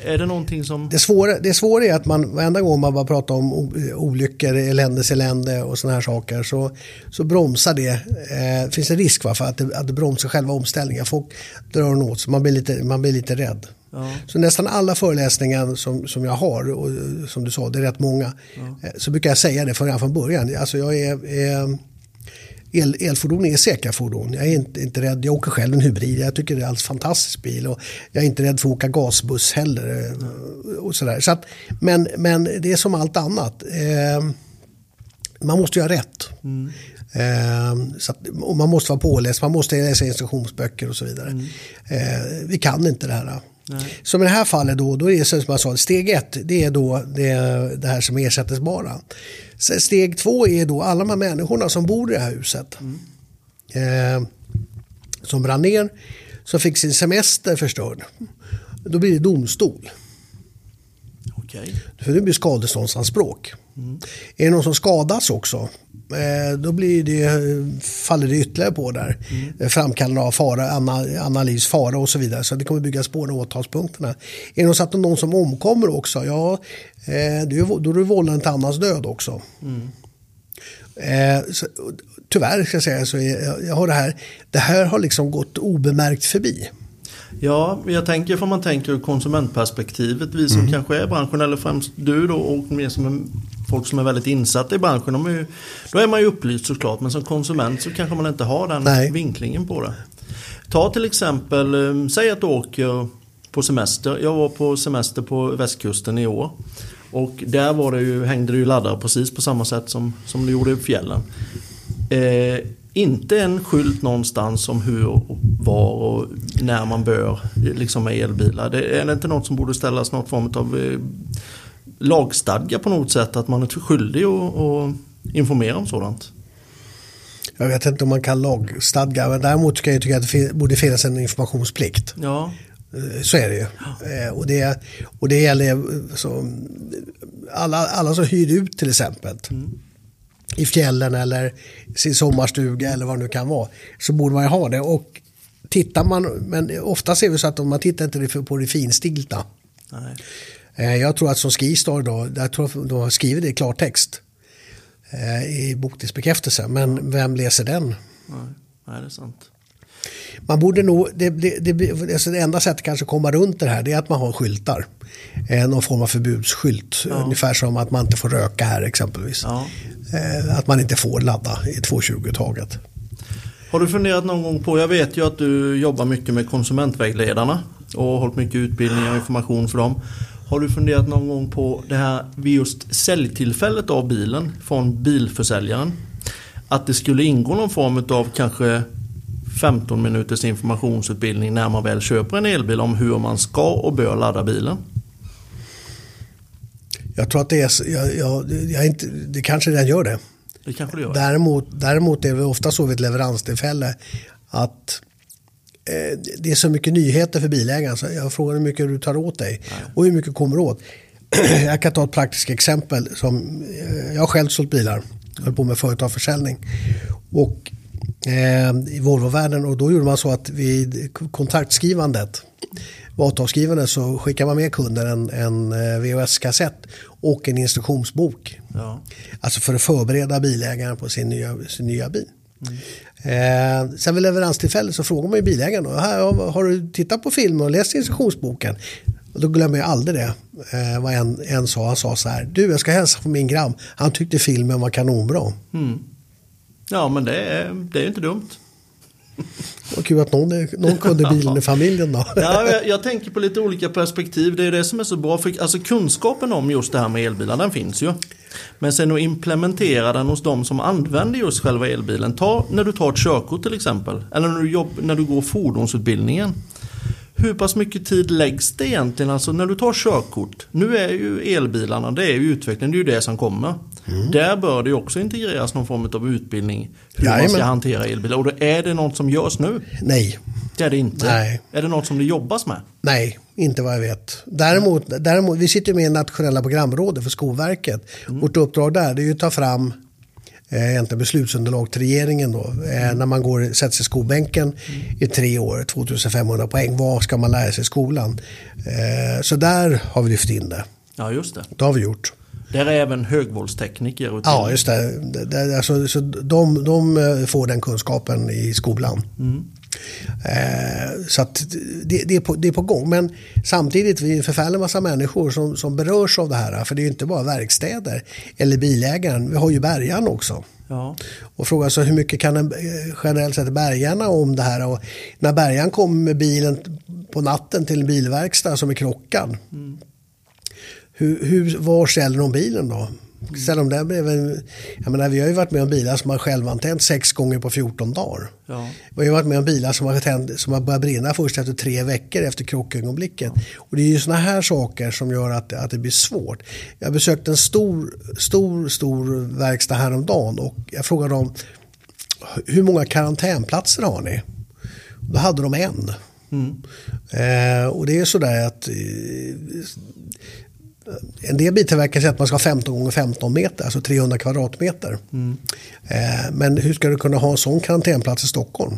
Är det någonting som... Det svåra, det svåra är att man varenda gång man bara pratar om olyckor, eländes elände och sådana här saker så, så bromsar det. Eh, finns en risk va, för att det, att det bromsar själva omställningen. Folk drar åt sig, man blir lite, man blir lite rädd. Ja. Så nästan alla föreläsningar som, som jag har, och som du sa, det är rätt många, ja. Eh, så brukar jag säga det från början. Alltså jag är, är el, elfordon är säkra fordon. Jag är inte, inte rädd. Jag åker själv en hybrid. Jag tycker det är en fantastisk bil. Och jag är inte rädd för att åka gasbuss heller. Mm. Och sådär. Så att, men, men det är som allt annat. Eh, man måste göra rätt. Mm. Eh, så att, och man måste vara påläst, man måste läsa instruktionsböcker och så vidare. Mm. Eh, vi kan inte det här. Nej. Som i det här fallet då, då är det som jag sa, steg ett det är då det, det här som är ersättningsbara. Steg två är då alla de här människorna som bor i det här huset. Mm. Eh, som brann ner. som fick sin semester förstörd. Då blir det domstol. Okej. För det blir skadeståndsanspråk. Mm. Är det någon som skadas också, då blir det, faller det ytterligare på där. Mm. Framkallande av fara, analys, fara och så vidare. Så det kommer byggas på de åtalspunkterna. Är det någon, så att någon som omkommer också, ja, eh, då är det vållande till annans död också. Mm. Eh, så, tyvärr ska jag säga så är, jag har det här, det här har liksom gått obemärkt förbi. Ja, jag tänker för man tänker ur konsumentperspektivet, vi som mm. kanske är i branschen eller främst du då och mer som är, folk som är väldigt insatta i branschen. De är ju, då är man ju upplyst såklart men som konsument så kanske man inte har den Nej. vinklingen på det. Ta till exempel, eh, säg att du åker på semester. Jag var på semester på västkusten i år. Och där var det ju, hängde det ju laddare precis på samma sätt som, som det gjorde i fjällen. Eh, inte en skylt någonstans om hur, och var och när man bör liksom med elbilar. Det är inte något som borde ställas något form av eh, lagstadga på något sätt att man är skyldig att informera om sådant? Jag vet inte om man kan lagstadga men däremot kan jag tycka att det borde finnas en informationsplikt. Ja. Eh, så är det ju. Ja. Eh, och, det, och det gäller så, alla, alla som hyr ut till exempel. Mm i fjällen eller sin sommarstuga eller vad det nu kan vara. Så borde man ju ha det. Och tittar man, men ofta ser vi så att man tittar inte på det finstilta. Nej. Eh, jag tror att som Skistar då, jag tror att de har skrivit det i klartext. Eh, I bokningsbekräftelse. Men vem läser den? Nej, Nej det är sant. Man borde nog, det, det, det, alltså det enda sättet kanske att komma runt det här det är att man har skyltar. Eh, någon form av förbudsskylt. Ja. Ungefär som att man inte får röka här exempelvis. Ja. Eh, att man inte får ladda i 220-taget. Har du funderat någon gång på, jag vet ju att du jobbar mycket med konsumentvägledarna och har hållit mycket utbildning och information för dem. Har du funderat någon gång på det här vid just säljtillfället av bilen från bilförsäljaren? Att det skulle ingå någon form av kanske 15 minuters informationsutbildning när man väl köper en elbil om hur man ska och bör ladda bilen? Jag tror att det är, jag, jag, jag inte, det kanske den gör det. Det kanske det gör. Däremot, däremot är det ofta så vid ett leveranstillfälle att eh, det är så mycket nyheter för bilägaren. Så jag frågar hur mycket du tar åt dig Nej. och hur mycket kommer åt. jag kan ta ett praktiskt exempel. Som, eh, jag har själv sålt bilar. Jag höll på med företagsförsäljning. Och eh, i Volvo-världen och då gjorde man så att vid kontraktskrivandet avtalsskrivandet så skickar man med kunden en, en eh, VHS-kassett och en instruktionsbok. Ja. Alltså för att förbereda bilägaren på sin nya, sin nya bil. Mm. Eh, sen vid leveranstillfället så frågar man ju bilägaren. Har, har du tittat på filmen och läst instruktionsboken? Och då glömmer jag aldrig det. Eh, vad en, en sa. Han sa så här. Du, jag ska hälsa på min gram. Han tyckte filmen var kanonbra. Mm. Ja, men det är, det är inte dumt. Vad kul att någon, någon kunde bilen i familjen då. ja, jag, jag, tänker på lite olika perspektiv. Det är det som är så bra. För, alltså kunskapen om just det här med elbilar, den finns ju. Men sen att implementera den hos de som använder just själva elbilen. Ta när du tar ett körkort till exempel. Eller när du, jobb, när du går fordonsutbildningen hur pass mycket tid läggs det egentligen? Alltså när du tar körkort. Nu är ju elbilarna, det är ju utvecklingen, det är ju det som kommer. Mm. Där bör det också integreras någon form av utbildning. Hur Jajamän. man ska hantera elbilar. Och då är det något som görs nu? Nej. Det är det inte? Nej. Är det något som det jobbas med? Nej, inte vad jag vet. Däremot, däremot vi sitter med i nationella programrådet för Skolverket. Mm. Vårt uppdrag där är att ta fram eh, egentligen beslutsunderlag till regeringen då. Eh, när man går, sätter sig i skolbänken mm. i tre år, 2500 poäng. Vad ska man lära sig i skolan? Eh, så där har vi lyft in det. Ja, just det. Det har vi gjort. Där är även högvåldstekniker. Ja, just det. det alltså, så de, de eh, får den kunskapen i skolan. Mm. Eh, så att det, det, är på, det är på gång. Men samtidigt, vi är en förfärlig massa människor som, som berörs av det här. För det är ju inte bara verkstäder eller bilägaren. Vi har ju bärgaren också. Ja. Och frågan så hur mycket kan en, eh, generellt sett bärgarna om det här? Och när bärgaren kommer med bilen på natten till en bilverkstad som är krockad. Mm. Hur, hur, var ställer de bilen då? Ställer de där bredvid, jag menar, vi har ju varit med om bilar som har självantänt sex gånger på 14 dagar. Ja. Vi har ju varit med om bilar som har, tänt, som har börjat brinna först efter tre veckor efter krockögonblicket. Ja. Och det är ju sådana här saker som gör att, att det blir svårt. Jag besökte en stor, stor, stor verkstad häromdagen och jag frågade dem hur många karantänplatser har ni? Då hade de en. Mm. Eh, och det är sådär att eh, en del biltillverkare säger att man ska ha 15 gånger 15 meter, alltså 300 kvadratmeter. Mm. Eh, men hur ska du kunna ha en sån karantänplats i Stockholm?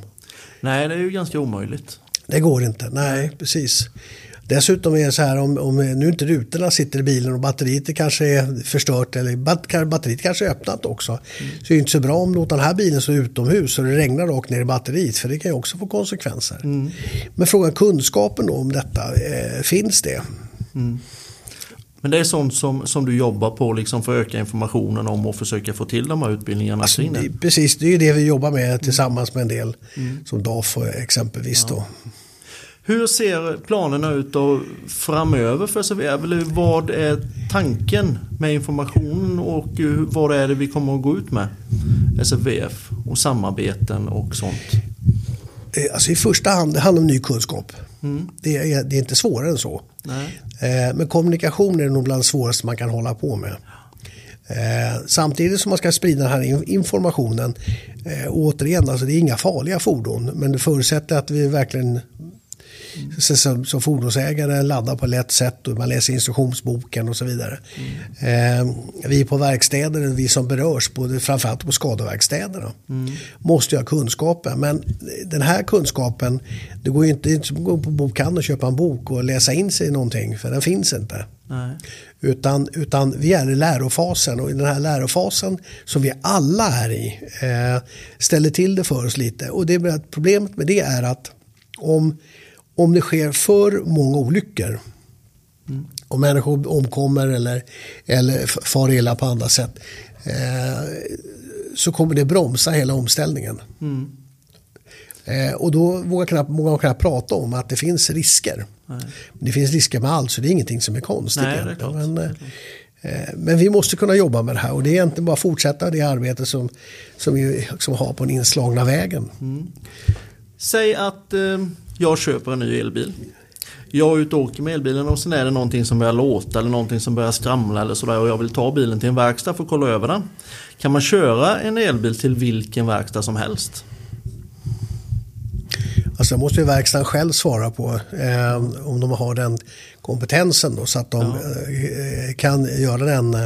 Nej, det är ju ganska omöjligt. Det går inte, nej precis. Dessutom är det så här om, om nu inte rutorna sitter i bilen och batteriet kanske är förstört eller batteriet kanske är öppnat också. Mm. Så är det inte så bra om låta den här bilen stå utomhus och det regnar rakt ner i batteriet för det kan ju också få konsekvenser. Mm. Men frågan kunskapen om detta, eh, finns det? Mm. Men det är sånt som, som du jobbar på liksom för att öka informationen om och försöka få till de här utbildningarna alltså, det, Precis, det är ju det vi jobbar med tillsammans med en del mm. som DAF exempelvis. Ja. Då. Hur ser planerna ut då framöver för SVF? Vad är tanken med informationen och vad är det vi kommer att gå ut med? SVF och samarbeten och sånt. Eh, alltså I första hand det handlar om ny kunskap. Mm. Det, är, det är inte svårare än så. Nej. Eh, men kommunikation är nog bland det svåraste man kan hålla på med. Eh, samtidigt som man ska sprida den här informationen, eh, återigen, alltså det är inga farliga fordon, men det förutsätter att vi verkligen som, som fordonsägare laddar på lätt sätt och man läser instruktionsboken och så vidare. Mm. Eh, vi på verkstäder, vi som berörs, både framförallt på skadeverkstäderna, mm. måste ju ha kunskapen. Men den här kunskapen, det går ju inte, inte som att gå på bokhandeln och köpa en bok och läsa in sig i någonting, för den finns inte. Nej. Utan, utan vi är i lärofasen och i den här lärofasen som vi alla är i eh, ställer till det för oss lite. Och det, problemet med det är att om om det sker för många olyckor mm. och människor omkommer eller, eller far illa på andra sätt eh, så kommer det bromsa hela omställningen. Mm. Eh, och då vågar knappt, många knappt prata om att det finns risker. Nej. Det finns risker med allt så det är ingenting som är konstigt. Nej, är men, eh, eh, men, vi måste kunna jobba med det här och det är egentligen bara att fortsätta det arbete som, som vi som har på den inslagna vägen. Mm. Säg att eh, jag köper en ny elbil. Jag är ute och åker med elbilen och sen är det någonting som börjar låta eller någonting som börjar skramla eller sådär och jag vill ta bilen till en verkstad för att kolla över den. Kan man köra en elbil till vilken verkstad som helst? Alltså det måste ju verkstaden själv svara på eh, om de har den kompetensen då, så att de ja. eh, kan göra den,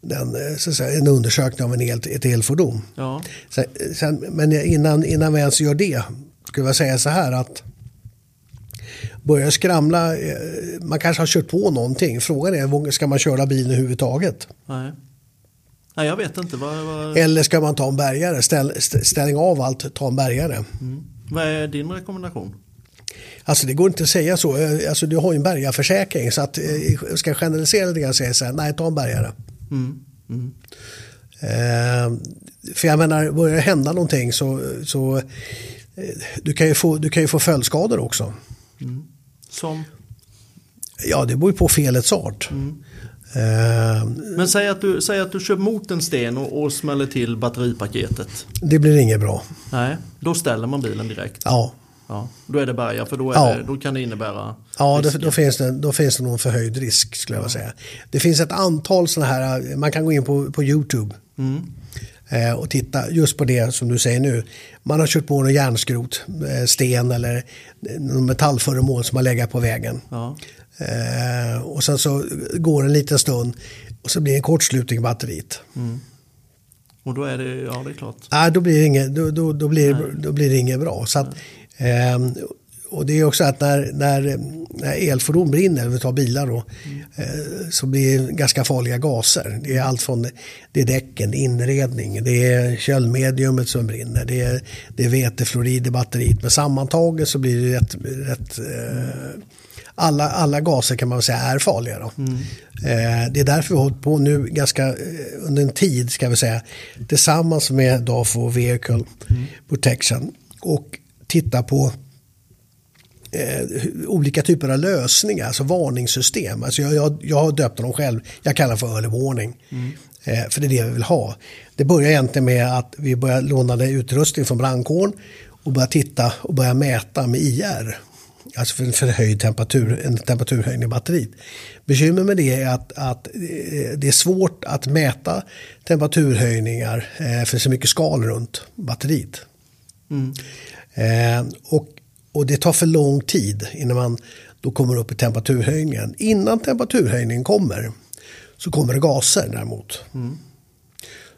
den så att säga, en undersökning av en el, ett elfordon. Ja. Sen, sen, men innan, innan vi ens gör det skulle jag säga så här att börjar skramla, eh, man kanske har kört på någonting. Frågan är, ska man köra bilen överhuvudtaget? Nej. Nej, jag vet inte. Vad, vad... Eller ska man ta en bärgare? Ställ, ställning av allt, ta en bärgare. Mm. Vad är din rekommendation? Alltså det går inte att säga så. Eh, alltså du har ju en bärgarförsäkring så att eh, ska jag generalisera lite grann säga så här, nej ta en bärgare. Mm. Mm. Eh, för jag menar, börjar det hända någonting så, så du kan ju få, du kan ju få följdskador också. Mm. Som? Ja, det beror ju på felets art. Mm. Uh, Men säg att, du, säg att du kör mot en sten och, och smäller till batteripaketet. Det blir inget bra. Nej, då ställer man bilen direkt. Ja. ja då är det bärga, för då, ja. det, då kan det innebära Ja, det, då, finns det, då finns det någon förhöjd risk skulle jag säga. Det finns ett antal sådana här, man kan gå in på, på YouTube. Mm. Eh, och titta just på det som du säger nu. Man har kört på någon järnskrot, eh, sten eller någon metallföremål som har legat på vägen. Ja. Eh, och sen så går en liten stund och så blir det en kortslutning i batteriet. Mm. Och då är det, ja det är klart. Nej, då blir det inget, då, då, då blir, då blir det inget bra. Så att, och det är också att när, när, när elfordon brinner, vi tar bilar då, mm. eh, så blir det ganska farliga gaser. Det är allt från det är däcken, inredning, det är köldmediumet som brinner, det är, det är vetefluorid i batteriet. Men sammantaget så blir det rätt, rätt eh, alla, alla gaser kan man säga är farliga. Då. Mm. Eh, det är därför vi har hållit på nu ganska under en tid ska vi säga tillsammans med DAFO Vehicle mm. Protection och titta på eh, olika typer av lösningar, alltså varningssystem. Alltså jag, jag, jag har döpt dem själv, jag kallar det för early warning. Mm. Eh, för det är det vi vill ha. Det börjar egentligen med att vi börjar låna utrustning från brandkåren och börja titta och börja mäta med IR. Alltså för en förhöjd temperatur, en temperaturhöjning i batteriet. Bekymmer med det är att, att eh, det är svårt att mäta temperaturhöjningar eh, för så mycket skal runt batteriet. Mm. Eh, och och det tar för lång tid innan man då kommer upp i temperaturhöjningen. Innan temperaturhöjningen kommer så kommer det gaser däremot. Mm.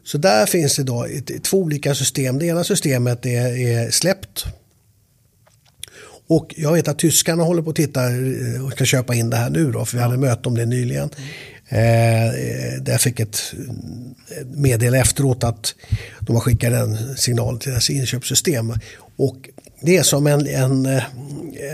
Så där finns det då två olika system. Det ena systemet är, är släppt. Och jag vet att tyskarna håller på att titta och ska köpa in det här nu då, för vi hade möte om det nyligen. Eh, där jag fick ett meddelande efteråt att de har skickat en signal till deras inköpssystem. Och det är som en, en,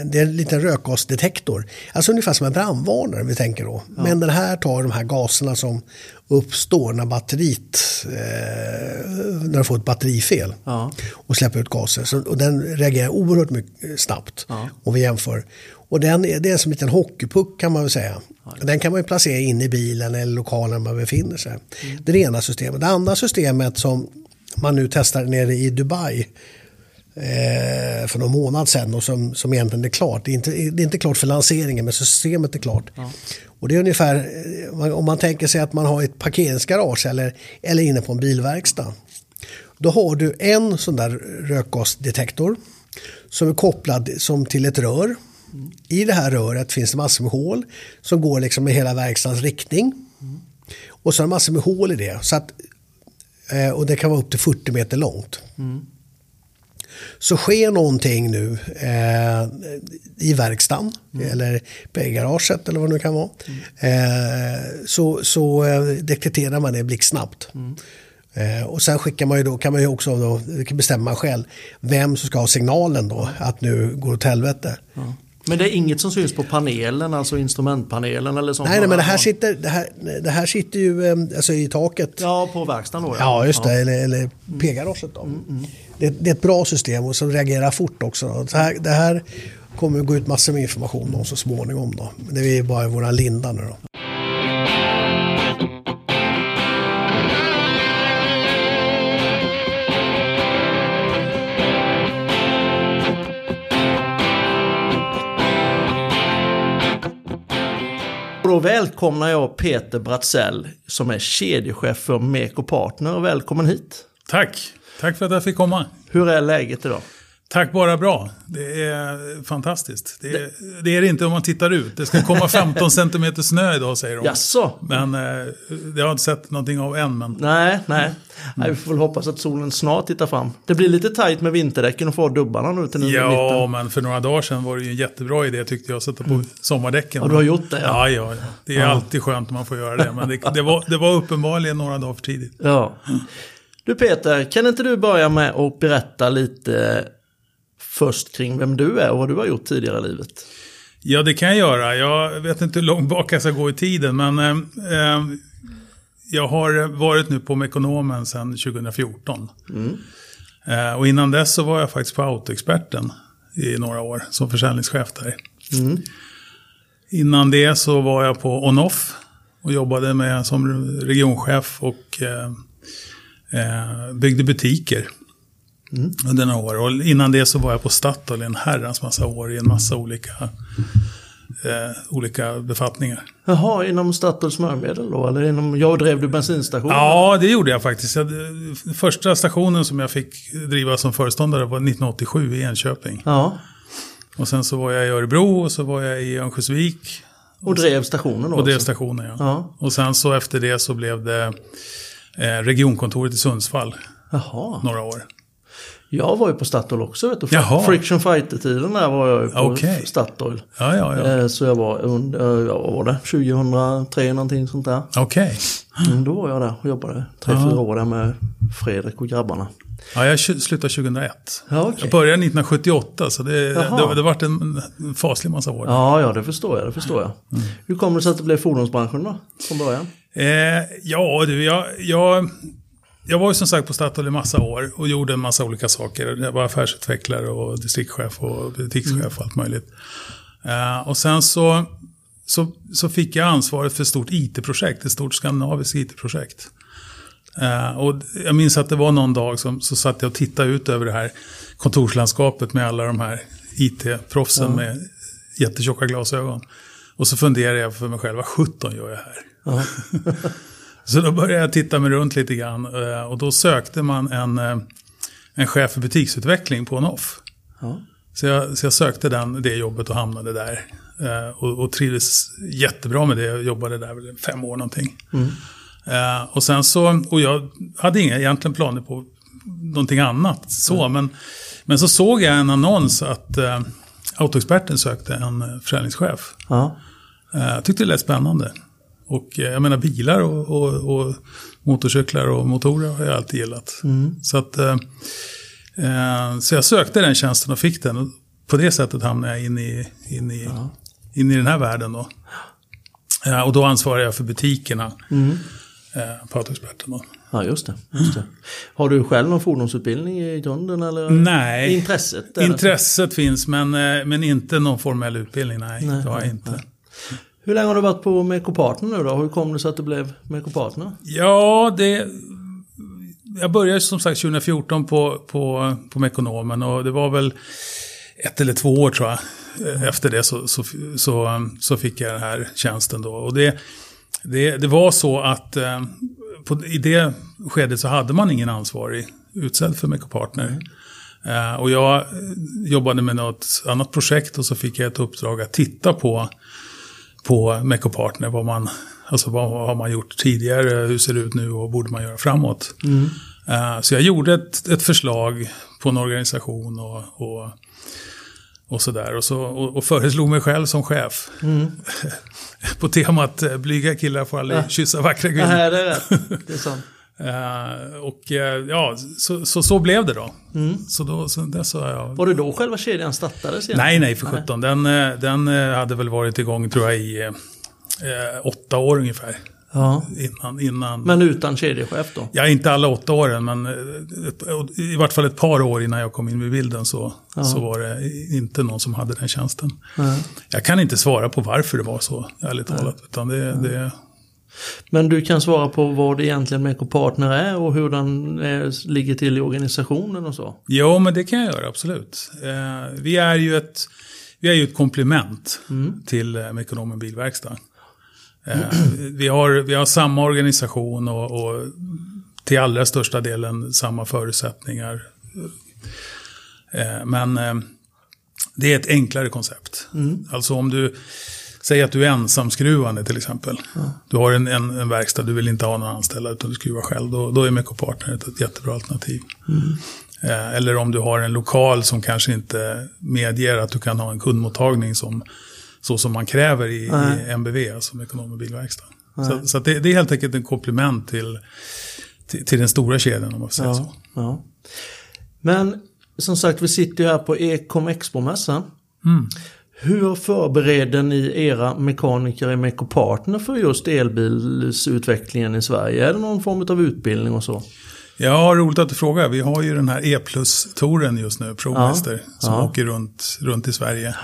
det är en liten rökgasdetektor. Alltså ungefär som en brandvarnare vi tänker då. Ja. Men den här tar de här gaserna som uppstår när batteriet, eh, när du får ett batterifel ja. och släpper ut gaser. Så, och den reagerar oerhört mycket snabbt ja. om vi jämför. Och den, det är som en liten hockeypuck kan man väl säga. Den kan man ju placera in i bilen eller lokalen man befinner sig. Mm. Det ena systemet. Det andra systemet som man nu testar nere i Dubai eh, för någon månad sedan och som, som egentligen är klart. Det är, inte, det är inte klart för lanseringen men systemet är klart. Ja. Och det är ungefär eh, om man tänker sig att man har ett parkeringsgarage eller, eller inne på en bilverkstad. Då har du en sån där rökgasdetektor som är kopplad som till ett rör. Mm. I det här röret finns det massor med hål som går liksom i hela verkstadens riktning. Mm. Och så är det massor med hål i det. Så att, eh, och det kan vara upp till 40 meter långt. Mm. Så sker någonting nu eh, i verkstaden mm. eller i garaget eller vad det nu kan vara. Mm. Eh, så så eh, detekterar man det blixtsnabbt. Mm. Eh, och sen skickar man ju då, kan man ju också då, bestämma själv vem som ska ha signalen då att nu går det åt helvete. Men det är inget som syns på panelen, alltså instrumentpanelen eller sånt? Nej, nej men det här, sitter, det, här, det här sitter ju eh, alltså, i taket. Ja, på verkstaden då? Ja, ja just det. Ja. Eller, eller p-garaget då. Mm, mm. Det, det, är ett bra system och som reagerar fort också. Det här, det här kommer gå ut massor med information om så småningom. Då. Det är bara våra linda nu då. Då välkomnar jag Peter Bratzell som är kedjechef för Meko Partner. Välkommen hit. Tack, tack för att jag fick komma. Hur är läget idag? Tack bara bra. Det är fantastiskt. Det är, det är det inte om man tittar ut. Det ska komma 15 cm snö idag säger de. Jaså? Men eh, det har jag inte sett någonting av än. Men... Nej, nej. nej. Vi får väl hoppas att solen snart tittar fram. Det blir lite tajt med vinterdäcken och få dubbarna nu till Ja, mitten. men för några dagar sedan var det ju en jättebra idé tyckte jag att sätta på mm. sommardäcken. Ja, du har gjort det? Ja, ja. ja. Det är ja. alltid skönt om man får göra det. Men det, det, var, det var uppenbarligen några dagar för tidigt. Ja. Du Peter, kan inte du börja med att berätta lite först kring vem du är och vad du har gjort tidigare i livet? Ja, det kan jag göra. Jag vet inte hur långt bak jag ska gå i tiden, men eh, eh jag har varit nu på Mekonomen sedan 2014. Mm. Eh, och innan dess så var jag faktiskt på Autoexperten i några år som försäljningschef där. Mm. Innan det så var jag på Onoff och jobbade med som regionchef och eh, eh byggde butiker Mm. Under några år. Och innan det så var jag på Statoil en herrans massa år i en massa olika, eh, olika befattningar. Jaha, inom Statoil smörjmedel då? Eller inom, jag drev du bensinstation? Ja, det gjorde jag faktiskt. Jag, första stationen som jag fick driva som föreståndare var 1987 i Enköping. Ja. Och sen så var jag i Örebro och så var jag i Örnsköldsvik. Och, och drev stationen då? Och drev stationen, ja. ja. Och sen så efter det så blev det eh, regionkontoret i Sundsvall. Jaha. Några år. Jag var ju på Statoil också. Vet du. Jaha. Friction Fighter-tiden där var jag ju på okay. Statoil. Ja, ja, ja. Eh, så jag var under, ja, var det 2003 någonting sånt där. Okej. Okay. Mm, då var jag där och jobbade tre, fyra år där med Fredrik och grabbarna. Ja, jag slutade 2001. Ja, okay. Jag började 1978 så det, det, det varit en faslig massa år. Ja, ja, det förstår jag. Det förstår jag. Mm. Hur kommer det sig att det blev fordonsbranschen då, från början? Eh, ja, du, jag, jag jag var ju som sagt på Statoil i massa år och gjorde en massa olika saker. Jag var affärsutvecklare och distriktschef och butikschef och allt möjligt. Uh, och sen så, så, så fick jag ansvaret för ett stort IT-projekt, ett stort skandinaviskt IT-projekt. Uh, och jag minns att det var någon dag som så satt jag och tittade ut över det här kontorslandskapet med alla de här IT-proffsen mm. med jättetjocka glasögon. Och så funderade jag för mig själv, vad sjutton gör jag här? Mm. Så då började jag titta mig runt lite grann eh, och då sökte man en, eh, en chef för butiksutveckling på en off. Ja. Så jag, så jag sökte den, det jobbet och hamnade där. Eh, och, och trivdes jättebra med det. Jag jobbade där väl fem år någonting. Eh, och sen så, och jag hade inga egentligen planer på någonting annat. Så, men, men så såg jag en annons att eh, Autoexperten sökte en försäljningschef. Ja. Eh, Jag tyckte det lät spännande. Och eh, jag menar bilar och, och, och motorcyklar och motorer har jag alltid gillat. Så, att, eh, eh, så jag sökte den tjänsten och fick den. På det sättet hamnade jag in i, in i, in i den här världen. Då. Eh, och då ansvarar jag för butikerna eh, på Autoexperten. Ja, just det, just det. Har du själv någon fordonsutbildning i grunden? Eller? Nej. Intresset? eller? Intresset finns men, eh, men inte någon formell utbildning. Nej, Nej, det har jag inte. nej. Hur länge har du varit på Mekopartner nu då? Hur kom det sig att du blev Mekopartner? Ja, det... Jag började som sagt 2014 på, på, på Mekonomen och det var väl ett eller två år tror jag. Eh, efter det så, så, så, så fick jag den här tjänsten då. Och det, det, det var så att eh, på, i det skedet så hade man ingen ansvarig utsedd för Mekopartner. Eh, och jag jobbade med något annat projekt och så fick jag ett uppdrag att titta på på Mekopartner. Vad, man, alltså vad har man gjort tidigare, hur ser det ut nu och vad borde man göra framåt. Eh, så jag gjorde ett, ett förslag på en organisation och, och, och sådär. Och, så, och, och föreslog mig själv som chef. på temat eh, blyga killar får aldrig Ja. kyssa vackra Det kvinnor. här är rätt. Det är sant. Eh, och eh, ja, så, så, så blev det då. Så då, så dess har jag... Var det då själva kedjan startades? igen? Nej, nej, för sjutton. Den, eh, den hade väl varit igång, tror jag, i eh, åtta år ungefär. Ja. Innan, innan... Men utan kedjechef då? Ja, inte alla åtta åren, men ett, i vart fall ett par år innan jag kom in i bilden så, så var det inte någon som hade den tjänsten. Nej. Jag kan inte svara på varför det var så, ärligt talat. Utan det, det, Men du kan svara på vad egentligen Meko Partner är och hur den är, ligger till i organisationen och så? Jo, men det kan jag göra, absolut. Eh, vi är ju ett, vi är ju ett komplement till eh, Mekonomen Bilverkstad. Eh, vi, har, vi har samma organisation och, och till allra största delen samma förutsättningar. Eh, men eh, det är ett enklare koncept. Alltså om du säger att du är ensamskruvande till exempel. Du har en, en, en verkstad, du vill inte ha någon anställda utan du skruvar själv. Då, då är Meco Partner ett, ett jättebra alternativ. Eh, eller om du har en lokal som kanske inte medger att du kan ha en kundmottagning som, så som man kräver i, i MBV, alltså Mekonom och bilverkstad. Så, så det, det är helt enkelt en komplement till, till, till den stora kedjan om man får säga så. Ja, ja. Men som sagt, vi sitter ju här på Ecom Expo-mässan. Mm. Hur förbereder ni era mekaniker i Meko Partner för just elbilsutvecklingen i Sverige? Är det någon form av utbildning och så? Ja, roligt att du frågar. Vi har ju den här E-plus-touren just nu, ProMaster, som ja. åker runt, runt i Sverige.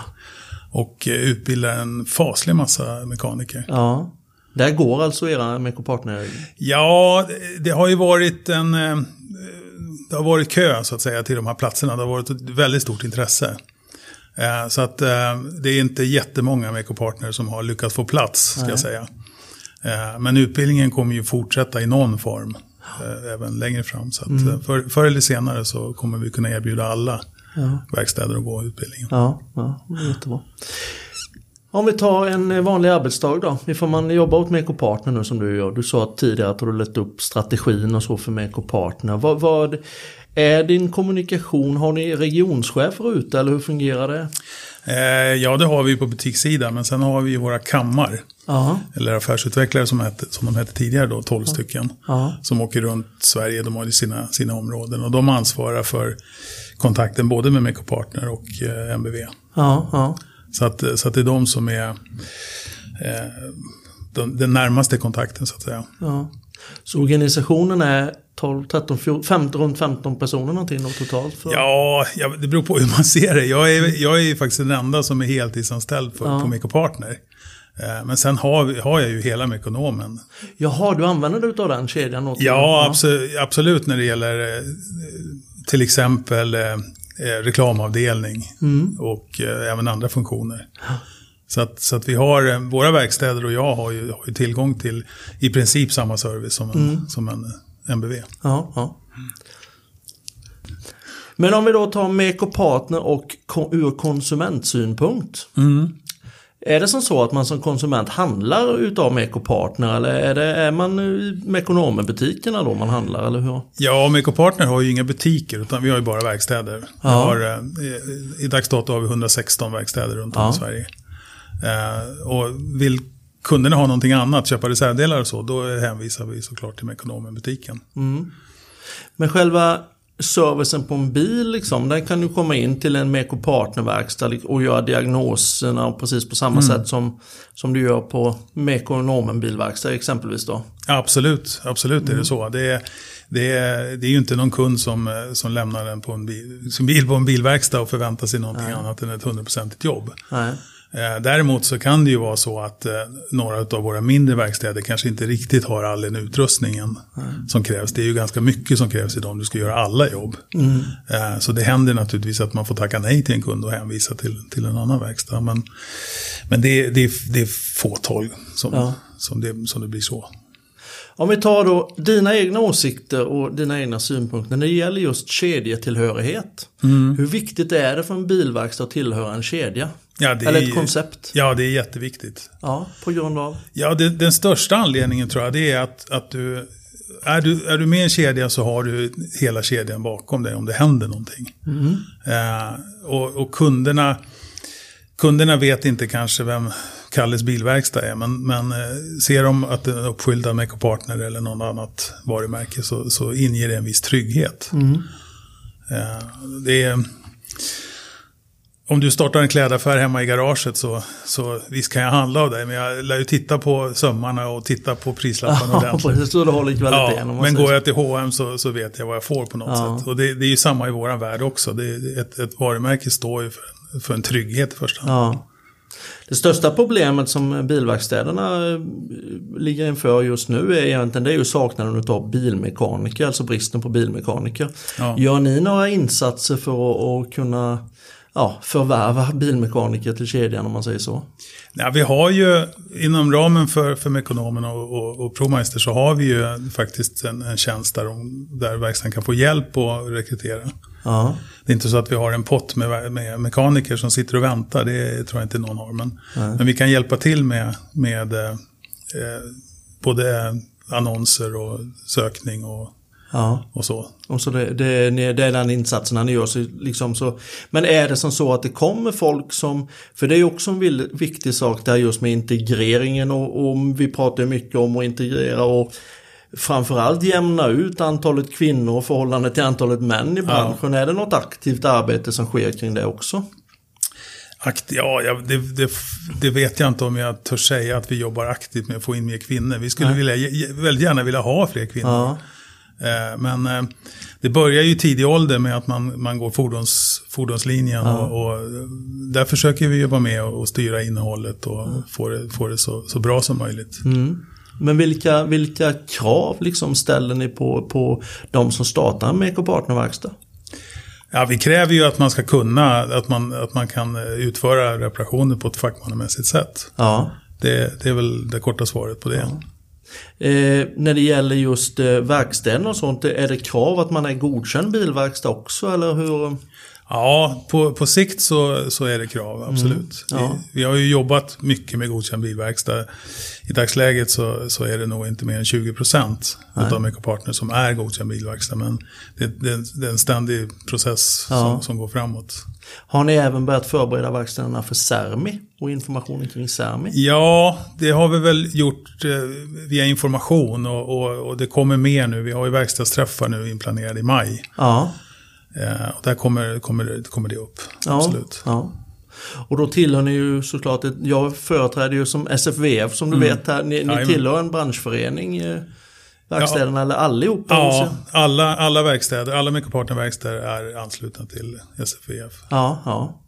Och utbildar en faslig massa mekaniker. Ja. Där går alltså era Meko Partner... Ja, det- det har ju varit en... eh, Det har varit kö så att säga till de här platserna. Det har varit ett väldigt stort intresse. Eh, Så att eh, det är inte jättemånga Mekopartner som har lyckats få plats, ska jag säga. Eh, Men utbildningen kommer ju fortsätta i någon form även längre fram. Så eh, för, förr eller senare så kommer vi kunna erbjuda alla verkstäder att gå utbildningen. Ja, ja jättebra. Om vi tar en vanlig arbetsdag då. Ifall man jobbar åt Meko Partner nu som du gör. Du sa tidigare att du lett upp strategin och så för Meko Partner. Vad, vad är din kommunikation? Har ni regionschefer ute eller hur fungerar det? Eh, Ja, det har vi på butikssidan, men sen har vi våra kammar. Ja, Eller affärsutvecklare som, hette, som de hette tidigare då, 12 stycken. ja, Som åker runt Sverige, de har sina, sina områden. Och de ansvarar för kontakten både med Mekopartner och eh, MBV. ja. Så att, så att det är de som är eh, den, den närmaste kontakten så att säga. Så organisationen är 12, 13, 14, 15, runt 15 personer någonting totalt? För... Ja, det beror på hur man ser det. Jag är, jag är ju faktiskt den enda som är heltidsanställd för, Ja. på Mekopartner. Eh, men sen har, har jag ju hela Mekonomen. Jaha, du använder dig av den kedjan? åt- Ja, absolut, absolut när det gäller eh, till exempel eh, reklamavdelning och eh, även andra funktioner. Så att, så att vi har, våra verkstäder och jag har ju, har ju tillgång till i princip samma service som en, som en MBV. Ja, ja. Men om vi då tar Meko Partner och ur konsumentsynpunkt. Är det som så att man som konsument handlar utav Meko Partner eller är, det, är man i Mekonomen-butikerna då man handlar eller hur? Ja, Meko Partner har ju inga butiker utan vi har ju bara verkstäder. Ja. har, eh, i, I dags dato har vi 116 verkstäder runt om Ja. i Sverige. Eh, och vill kunderna ha någonting annat, köpa reservdelar och så, då hänvisar vi såklart till Mekonomen-butiken. Men själva servicen på en bil, liksom, den kan ju komma in till en Meko Partner-verkstad och göra diagnoserna precis på samma sätt som, som du gör på Mekonomen bilverkstad exempelvis då. Absolut, absolut Mm. är det så. Det är, det, är, det är ju inte någon kund som, som lämnar en, på en bil, sin bil på en bilverkstad och förväntar sig någonting annat än ett hundraprocentigt jobb. Nej. Eh, Däremot så kan det ju vara så att eh, några av våra mindre verkstäder kanske inte riktigt har all den utrustningen som krävs. Det är ju ganska mycket som krävs idag om du ska göra alla jobb. Eh, Så det händer naturligtvis att man får tacka nej till en kund och hänvisa till, till en annan verkstad. Men, men det, är- det, det är fåtal som, Ja. som, det, som det blir så. Om vi tar då dina egna åsikter och dina egna synpunkter när det gäller just kedjetillhörighet. Hur viktigt är det för en bilverkstad att tillhöra en kedja? Ja, det Eller är- ett koncept? Ja, det är jätteviktigt. Ja, på grund av? Ja, det, den största anledningen tror jag det är att, att du, är du är du med i en kedja så har du hela kedjan bakom dig om det händer någonting. Eh, och, och kunderna, kunderna vet inte kanske vem Kalles bilverkstad är, men, men eh, ser de att den är uppfylld av Meco Partner eller något annat varumärke så, så inger det en viss trygghet. Eh, det är, om du startar en klädaffär hemma i garaget så, så visst kan jag handla av dig. Men jag lär ju titta på sömmarna och titta på prislapparna Ja, ordentligt. precis. Det håller kvaliteten. Ja, men går jag till H&M så, så vet jag vad jag får på något Ja. sätt. Och det, det är ju samma i våran värld också. Det, ett, ett varumärke står ju för, för en trygghet i första hand. Ja. Det största problemet som bilverkstäderna eh, ligger inför just nu är egentligen det är ju saknaden av bilmekaniker, alltså bristen på bilmekaniker. Ja. Gör ni några insatser för att, att kunna ja, förvärva bilmekaniker till kedjan om man säger så? Ja, vi har ju inom ramen för, för Mekonomen och, och, och ProMeister så har vi ju faktiskt en, en tjänst där, de, där verkstaden kan få hjälp att rekrytera. Ja, Det är inte så att vi har en pott med, med mekaniker som sitter och väntar, det tror jag inte någon har. Men, men vi kan hjälpa till med, med eh, eh, både annonser och sökning och, ja. och så. Och så det, det, det är den insatserna ni gör. Så liksom så. Men är det som så att det kommer folk som, för det är också en vill- viktig sak där just med integreringen och, och vi pratar mycket om att integrera och framförallt jämna ut antalet kvinnor och förhållande till antalet män i branschen. Är det något aktivt arbete som sker kring det också? Akt, ja, ja det, det, det vet jag inte om jag törs säga att vi jobbar aktivt med att få in mer kvinnor. Vi skulle vilja, väldigt gärna vilja ha fler kvinnor. Ja. Eh, Men eh, det börjar ju i tidig ålder med att man, man går fordons, fordonslinjen. Och, och där försöker vi ju vara med och, och styra innehållet och få det, få det så, så bra som möjligt. Men vilka, vilka krav liksom ställer ni på, på de som startar en Make Partner-verkstad? Ja, vi kräver ju att man ska kunna, att man, att man kan eh, utföra reparationer på ett fackmannamässigt sätt. Ja. Det, det är väl det korta svaret på det. Eh, när det gäller just eh, verkstäderna och sånt, är det krav att man är godkänd bilverkstad också eller hur? Ja, på, på sikt så, så är det krav, absolut. Mm. Ja. Vi, vi har ju jobbat mycket med godkänd bilverkstad. I dagsläget så, så är det nog inte mer än 20 procent av Mekopartner som är godkänd bilverkstad. Men det, det, det är en ständig process Ja. som, som går framåt. Har ni även börjat förbereda verkstäderna för Sermi och informationen kring Sermi? Ja, det har vi väl gjort eh, via information och, och, och det kommer mer nu. Vi har ju verkstadsträffar nu inplanerade i maj. Ja. Eh, och där kommer, kommer, kommer det upp, ja. absolut. Ja. Och då tillhör ni ju såklart, ett, jag företräder ju som SFVF som du vet här, ni, ni tillhör en branschförening, eh, verkstäderna eller allihopa? Ja, alla, alla verkstäder, alla Mekopartner-verkstäder är anslutna till SFVF. ja, ja.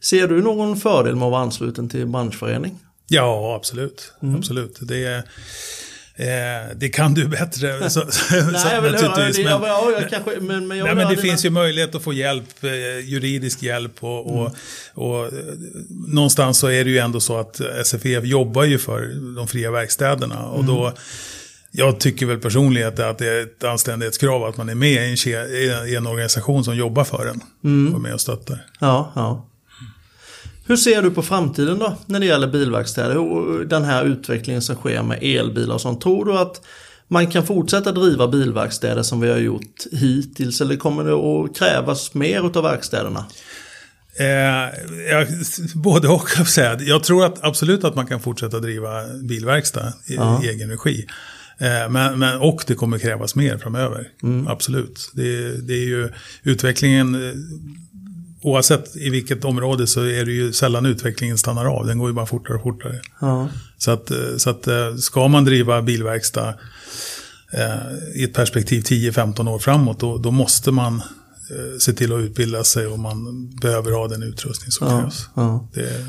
Ser du någon fördel med att vara ansluten till branschförening? Ja, absolut. Mm. absolut. Det, är, eh, det kan du bättre. Så, så, Nej, jag vill höra naturligtvis, men- ja, jag kanske, men, men jag Nej, men det finns ju möjlighet att få hjälp, eh, juridisk hjälp och, och, Mm. och eh, någonstans så är det ju ändå så att SFF jobbar ju för de fria verkstäderna och Mm. då Jag tycker väl personligen att det, är ett anständighetskrav att man är med i en, i en organisation som jobbar för en. Och är med och stöttar. Ja, ja. Hur ser du på framtiden då när det gäller bilverkstäder och den här utvecklingen som sker med elbilar och sånt? Tror du att man kan fortsätta driva bilverkstäder som vi har gjort hittills eller kommer det att krävas mer av verkstäderna? Eh, jag, både och, jag säga. Jag tror att absolut att man kan fortsätta driva bilverkstad i, i egen regi. Eh, men, men, och det kommer krävas mer framöver. Absolut. Det, det är ju utvecklingen, eh, oavsett i vilket område så är det ju sällan utvecklingen stannar av. Den går ju bara fortare och fortare. Ja. Så att, eh, så att eh, ska man driva bilverkstad eh, i ett perspektiv 10-15 år framåt, då, då måste man eh, se till att utbilda sig och man behöver ha den utrustning som Ja, krävs. ja. Det,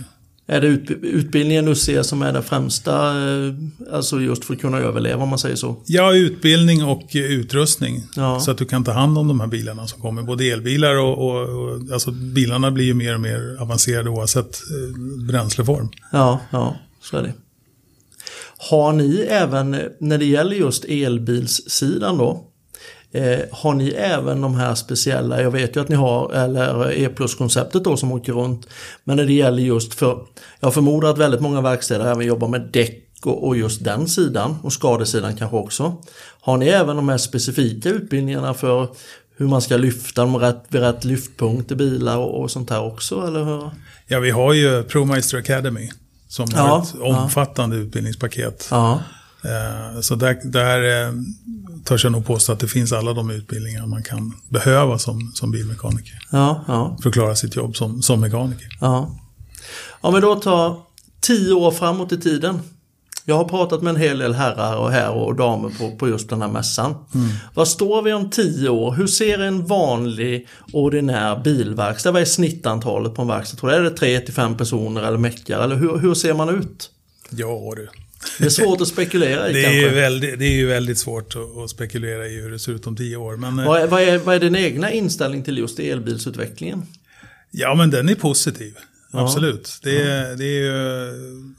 Är det ut, utbildningen du ser som är den främsta, eh, alltså just för att kunna överleva om man säger så? ja, utbildning och utrustning. Ja. Så att du kan ta hand om de här bilarna som kommer. Både elbilar och, och, och alltså bilarna blir ju mer och mer avancerade oavsett eh, bränsleform. Ja, ja, så är det. Har ni även, eh, när det gäller just elbilssidan då, eh, har ni även de här speciella, jag vet ju att ni har, eller E-plus-konceptet då som åker runt, men när det gäller just för, jag förmodar att väldigt många verkstäder även jobbar med däck och, och just den sidan och skadesidan kanske också. Har ni även de här specifika utbildningarna för hur man ska lyfta dem rätt, vid rätt lyftpunkt i bilar och, och sånt här också, eller hur? Ja, vi har ju ProMeister Academy som Ja, har ett ja. omfattande utbildningspaket. Ja, Så där, där eh, törs jag nog påstå att det finns alla de utbildningar man kan behöva som, som bilmekaniker. ja, ja. För att klara sitt jobb som, som mekaniker. Ja. Om vi då tar tio år framåt i tiden. Jag har pratat med en hel del herrar och herrar och damer på, på just den här mässan. Vad står vi om tio år? Hur ser en vanlig ordinär bilverkstad? Vad är snittantalet på en verkstad? Tror du? Är det tre till fem personer eller meckar? Eller hur, hur ser man ut? Ja du. Det är svårt att spekulera i Det är, kanske. ju väldigt, det är ju väldigt svårt att, att spekulera i hur det ser ut om tio år. Men, eh, Vad är, vad, är, vad är din egna inställning till just elbilsutvecklingen? ja, men den är positiv. Absolut. Det, är- det är ju...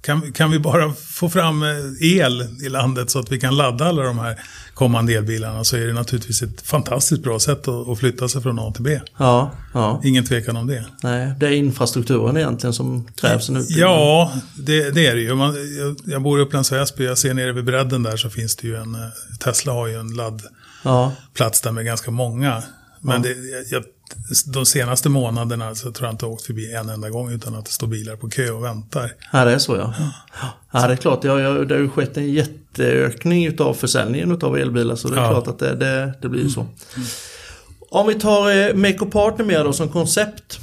Kan, kan vi bara få fram eh, el i landet så att vi kan ladda alla de här kommande elbilarna så är det naturligtvis ett fantastiskt bra sätt att, att flytta sig från A till B. Ja, ja. Ingen tvekan om det. Nej, det är infrastrukturen egentligen som krävs utbyggnad. Ja, det, det är det ju. Man, jag, jag bor i Upplands Väsby, jag ser nere vid bredden där så finns det ju en, eh, Tesla har ju en laddplats Ja, där med ganska många. Men det, jag, jag, de senaste månaderna så tror jag inte jag åkt förbi en enda gång utan att det står bilar på kö och väntar. Ja, det är så ja. Ja, det är klart. Ja, ja, det har ju skett en jätteökning utav försäljningen utav elbilar så det är Ja. klart att det, det, det blir ju så. Om vi tar eh, Meko Partner mer då som koncept.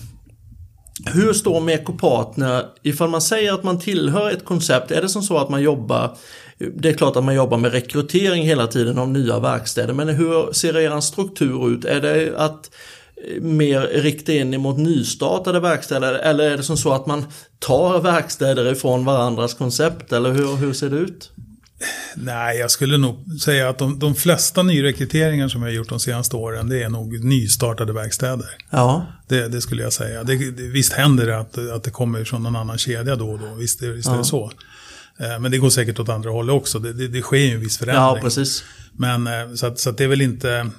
Hur står Meko Partner, ifall man säger att man tillhör ett koncept, är det som så att man jobbar det är klart att man jobbar med rekrytering hela tiden av nya verkstäder, men hur ser er struktur ut? Är det att mer rikta in emot nystartade verkstäder eller är det som så att man tar verkstäder ifrån varandras koncept eller hur, hur ser det ut? Nej, jag skulle nog säga att de, de flesta nyrekryteringar som jag har gjort de senaste åren, det är nog nystartade verkstäder. Ja, Det, det skulle jag säga. Det, det, visst händer det att, att det kommer från någon annan kedja då och då, visst, är- visst är Ja. det så. Eh, Men det går säkert åt andra hållet också, det, det, det sker ju en viss förändring. ja precis. Men eh, så att, så att det är väl inte...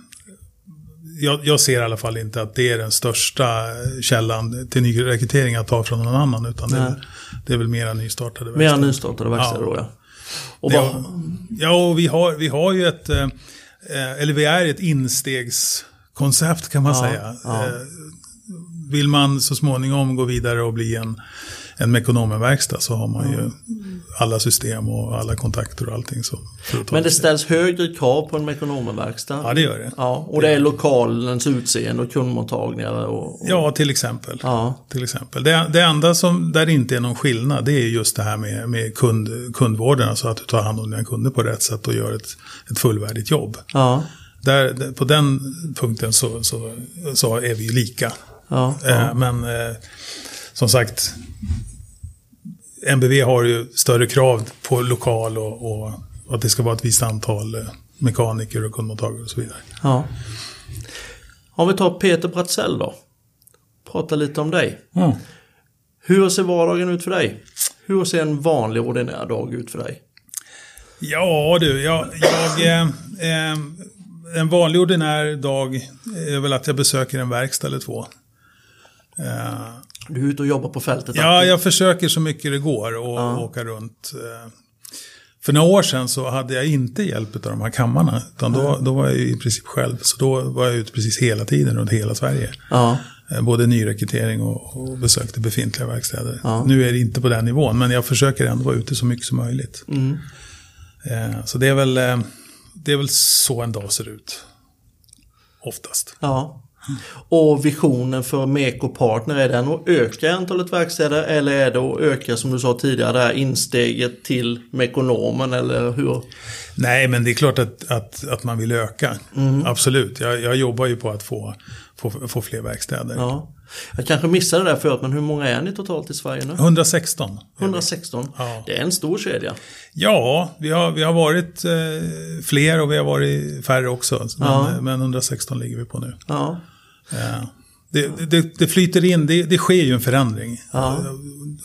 Jag, jag ser i alla fall inte att det är den största källan till nyrekrytering att ta från någon annan. Utan det är, det är väl mera nystartade verkstäder. nystartade verkstäder Ja. då ja. Och vad, ja, och vi har, vi har ju ett... eh, eh, Eller vi är ett instegskoncept kan man Ja, säga. ja. Eh, Vill man så småningom gå vidare och bli en, en Mekonomenverkstad så har man ju alla system och alla kontakter och allting. Så, men det ställs högre krav på en Mekonomenverkstad. Ja, det gör det. Ja, och det är lokalens utseende och kundmottagningar och... och Ja, till exempel. Ja. Till exempel. Det, det enda som, där det inte är någon skillnad, det är just det här med, med kund, kundvården. Alltså att du tar hand om dina kunder på rätt sätt och gör ett, ett fullvärdigt jobb. Ja, Där, där- på den punkten så, så, så är vi ju lika. ja, Eh, ja. Men eh, som sagt, MBV har ju större krav på lokal och, och att det ska vara ett visst antal eh, mekaniker och kundmottagare och så vidare. ja. Om vi tar Peter Bratzell då. Prata lite om dig. Hur ser vardagen ut för dig? Hur ser en vanlig ordinär dag ut för dig? Ja du, jag, jag eh, eh, en vanlig ordinär dag är väl att jag besöker en verkstad eller två. Eh, du är ute och jobbar på fältet? Ja, jag försöker så mycket det går och ja. åka runt. Eh, för några år sedan så hade jag inte hjälp av de här kammarna. Utan då, då var jag i princip själv. Så då var jag ute precis hela tiden runt hela Sverige. Ja. Eh, både nyrekrytering och, och besökte befintliga verkstäder. Ja. Nu är det inte på den nivån, men jag försöker ändå vara ute så mycket som möjligt. Mm. Eh, så det är, väl, det är väl så en dag ser ut. Oftast. Ja. Och visionen för Meko Partner, är den att öka antalet verkstäder eller är det att öka som du sa tidigare det här insteget till Mekonomen eller hur? Nej, men det är klart att, att, att man vill öka. Mm. Absolut, jag, jag jobbar ju på att få, få, få fler verkstäder. Ja. Jag kanske missade det där förut, men hur många är ni totalt i Sverige nu? 116. 116? Ja. Det är en stor kedja. Ja, vi har, vi har varit eh, fler och vi har varit färre också. Men, ja. men 116 ligger vi på nu. Ja. Det, det, det, flyter in, det, det, sker ju en förändring ja.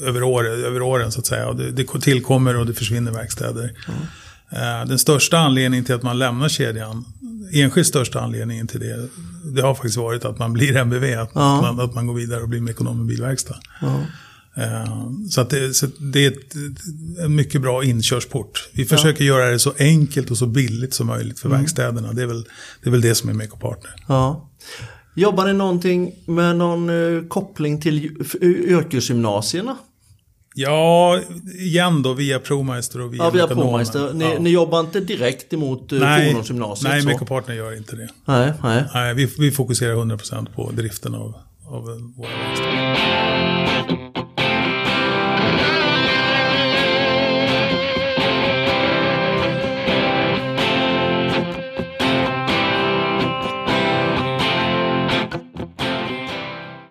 över, år, över åren så att säga. Det, det tillkommer och det försvinner verkstäder. Mm. Den största anledningen till att man lämnar kedjan, enskilt största anledningen till det, det har faktiskt varit att man blir MBV, att, ja. man, att man går vidare och blir ekonom i bilverkstad. Ja. Eh, så, att det, så det är ett, en mycket bra inkörsport. Vi försöker göra det så enkelt och så billigt som möjligt för mm. verkstäderna. Det är, väl, det är väl det som är Meco Partner. Jobbar ni någonting med någon uh, koppling till yrkesgymnasierna? Ja, igen då via ProMeister och via Ja, via ProMeister. Ni, ja. ni, jobbar inte direkt emot uh, nej, fordonsgymnasiet? Nej, Mecopartner gör inte det. Nej, nej. nej vi, vi fokuserar 100% på driften av, av våra verkstäder.